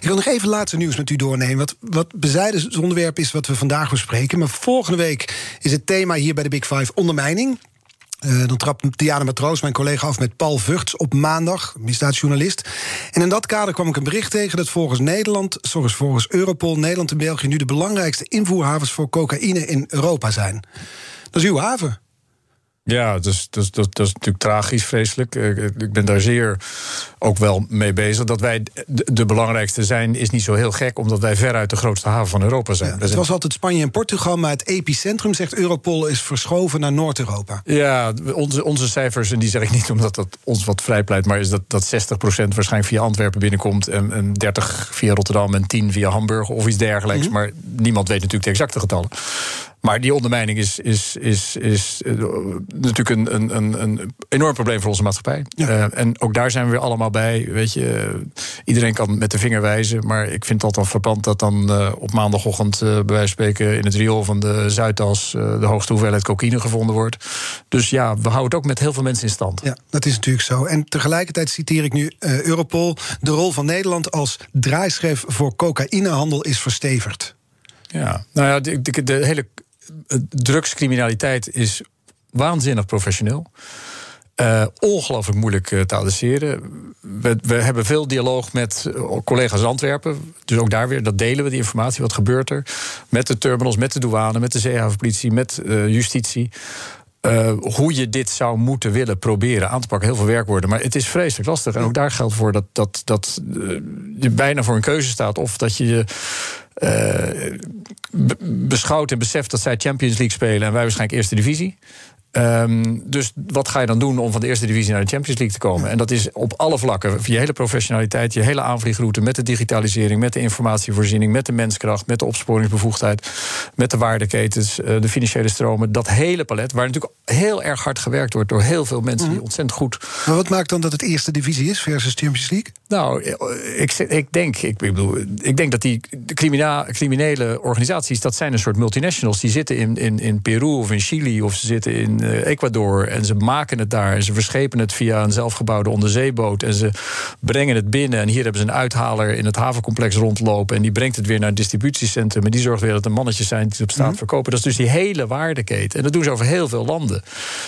E: Ik wil nog even laatste nieuws met u doornemen. Wat, wat bezijden het onderwerp is wat we vandaag bespreken. Maar volgende week is het thema hier bij de Big Five ondermijning. Uh, dan trapt Diana Matroos, mijn collega, af met Paul Vugts op maandag, misdaadjournalist. En in dat kader kwam ik een bericht tegen dat volgens Nederland, volgens, volgens Europol, Nederland en België nu de belangrijkste invoerhavens voor cocaïne in Europa zijn. Dat is uw haven.
F: Ja, dus, dus, dat, dat is natuurlijk tragisch, vreselijk. Ik ben daar zeer ook wel mee bezig. Dat wij de, de, belangrijkste zijn, is niet zo heel gek, omdat wij veruit de grootste haven van Europa zijn.
E: Ja, het was altijd Spanje en Portugal, maar het epicentrum, zegt Europol, is verschoven naar Noord-Europa.
F: Ja, onze, onze cijfers, en die zeg ik niet omdat dat ons wat vrijpleit, maar is dat, dat 60% waarschijnlijk via Antwerpen binnenkomt, en, en 30 via Rotterdam en 10 via Hamburg of iets dergelijks. Mm -hmm. Maar niemand weet natuurlijk de exacte getallen. Maar die ondermijning is, is, is, is uh, natuurlijk een, een, een enorm probleem voor onze maatschappij. Ja. Uh, en ook daar zijn we weer allemaal bij. Weet je, iedereen kan met de vinger wijzen. Maar ik vind het altijd frappant dat dan uh, op maandagochtend, bij wijze van spreken, in het riool van de Zuidas de hoogste hoeveelheid cocaïne gevonden wordt. Dus ja, we houden het ook met heel veel mensen in stand.
E: Ja, dat is natuurlijk zo. En tegelijkertijd citeer ik nu Europol. De rol van Nederland als draaischijf voor cocaïnehandel is verstevigd.
F: Ja, nou ja, de, de, de hele drugscriminaliteit is waanzinnig professioneel. Uh, ongelooflijk moeilijk uh, te adresseren. We, we, hebben veel dialoog met collega's in Antwerpen. Dus ook daar weer, dat delen we die informatie. Wat gebeurt er? Met de terminals, met de douane, met de zeehavenpolitie, met uh, justitie. hoe je dit zou moeten willen proberen aan te pakken. Heel veel werkwoorden. Maar het is vreselijk lastig. En ook daar geldt voor dat, dat, dat je bijna voor een keuze staat. Of dat je je beschouwt en beseft dat zij Champions League spelen en wij waarschijnlijk eerste divisie. Um, dus wat ga je dan doen om van de eerste divisie naar de Champions League te komen? En dat is op alle vlakken. Je hele professionaliteit, je hele aanvliegroute met de digitalisering, met de informatievoorziening, met de menskracht, met de opsporingsbevoegdheid, met de waardeketens, uh, de financiële stromen. Dat hele palet, waar natuurlijk heel erg hard gewerkt wordt door heel veel mensen die ontzettend goed.
E: Maar wat maakt dan dat het eerste divisie is versus Champions League?
F: Nou, ik, ik denk, ik, bedoel, ik denk dat die criminele organisaties, dat zijn een soort multinationals. Die zitten in, in, in Peru of in Chili of ze zitten in Ecuador. En ze maken het daar. En ze verschepen het via een zelfgebouwde onderzeeboot. En ze brengen het binnen. En hier hebben ze een uithaler in het havencomplex rondlopen. En die brengt het weer naar het distributiecentrum. En die zorgt weer dat er mannetjes zijn die het op straat mm. verkopen. Dat is dus die hele waardeketen. En dat doen ze over heel veel landen.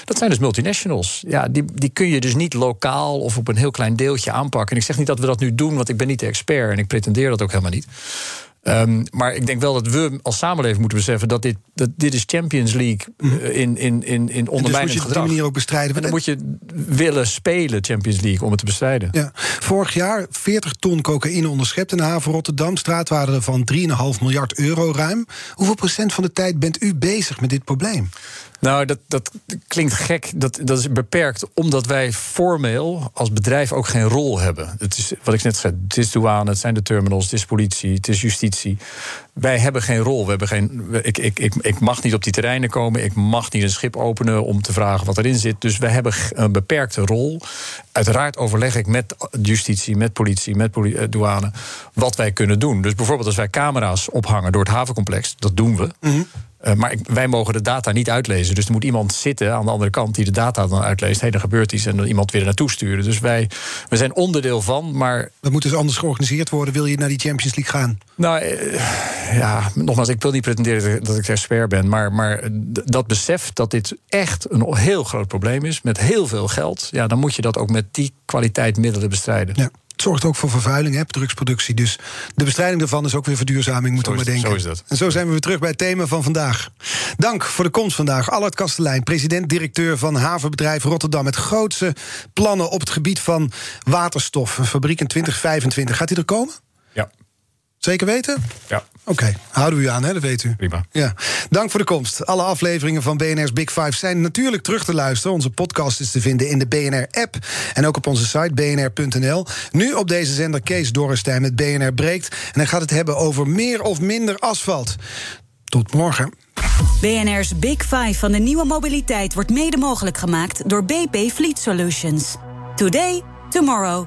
F: Dat zijn dus multinationals. Ja, die, die kun je dus niet lokaal of op een heel klein deeltje aanpakken. En ik zeg niet dat we dat nu doen, want ik ben niet de expert. En ik pretendeer dat ook helemaal niet. Ehm, maar ik denk wel dat we als samenleving moeten beseffen dat dit, dat dit is Champions League uh, in, in, in, in ondermijnend
E: dus moet je op die manier ook bestrijden.
F: En dan moet je willen spelen Champions League om het te bestrijden.
E: Ja. Vorig jaar 40 ton cocaïne onderschept in de haven Rotterdam. Straatwaarde van 3,5 miljard euro ruim. Hoeveel procent van de tijd bent u bezig met dit probleem?
F: Nou, dat, dat klinkt gek. Dat, dat is beperkt omdat wij formeel als bedrijf ook geen rol hebben. Het is wat ik net zei: het is douane, het zijn de terminals, het is politie, het is justitie. Wij hebben geen rol. We hebben geen, ik, ik, ik, ik mag niet op die terreinen komen. Ik mag niet een schip openen om te vragen wat erin zit. Dus wij hebben een beperkte rol. Uiteraard overleg ik met justitie, met politie, met poli douane. wat wij kunnen doen. Dus bijvoorbeeld als wij camera's ophangen door het havencomplex, dat doen we. -hmm. Uh, maar ik, wij mogen de data niet uitlezen. Dus er moet iemand zitten aan de andere kant die de data dan uitleest. Hé, hey, er gebeurt iets en dan iemand weer naartoe sturen. Dus wij we zijn onderdeel van, maar...
E: Dat moet dus anders georganiseerd worden. Wil je naar die Champions League gaan?
F: Nou, uh, ja, nogmaals, ik wil niet pretenderen dat ik expert ben. Maar, maar dat besef dat dit echt een heel groot probleem is... met heel veel geld, ja, dan moet je dat ook met die kwaliteit middelen bestrijden.
E: Ja. Het zorgt ook voor vervuiling, hè, drugsproductie. Dus de bestrijding daarvan is ook weer verduurzaming, moeten we maar denken.
F: Zo is dat.
E: En zo zijn we weer terug bij het thema van vandaag. Dank voor de komst vandaag. Allard Kastelein, president-directeur van havenbedrijf Rotterdam... met grootste plannen op het gebied van waterstof. Een fabriek in 2025. Gaat hij er komen? Zeker weten?
F: Ja.
E: Oké, okay. houden we u aan, hè? dat weet u.
F: Prima.
E: Ja. Dank voor de komst. Alle afleveringen van BNR's Big Five zijn natuurlijk terug te luisteren. Onze podcast is te vinden in de BNR-app en ook op onze site bnr.nl. Nu op deze zender Kees Dorrestein met BNR Breekt. En hij gaat het hebben over meer of minder asfalt. Tot morgen.
C: BNR's Big Five van de nieuwe mobiliteit wordt mede mogelijk gemaakt door BP Fleet Solutions. Today, tomorrow,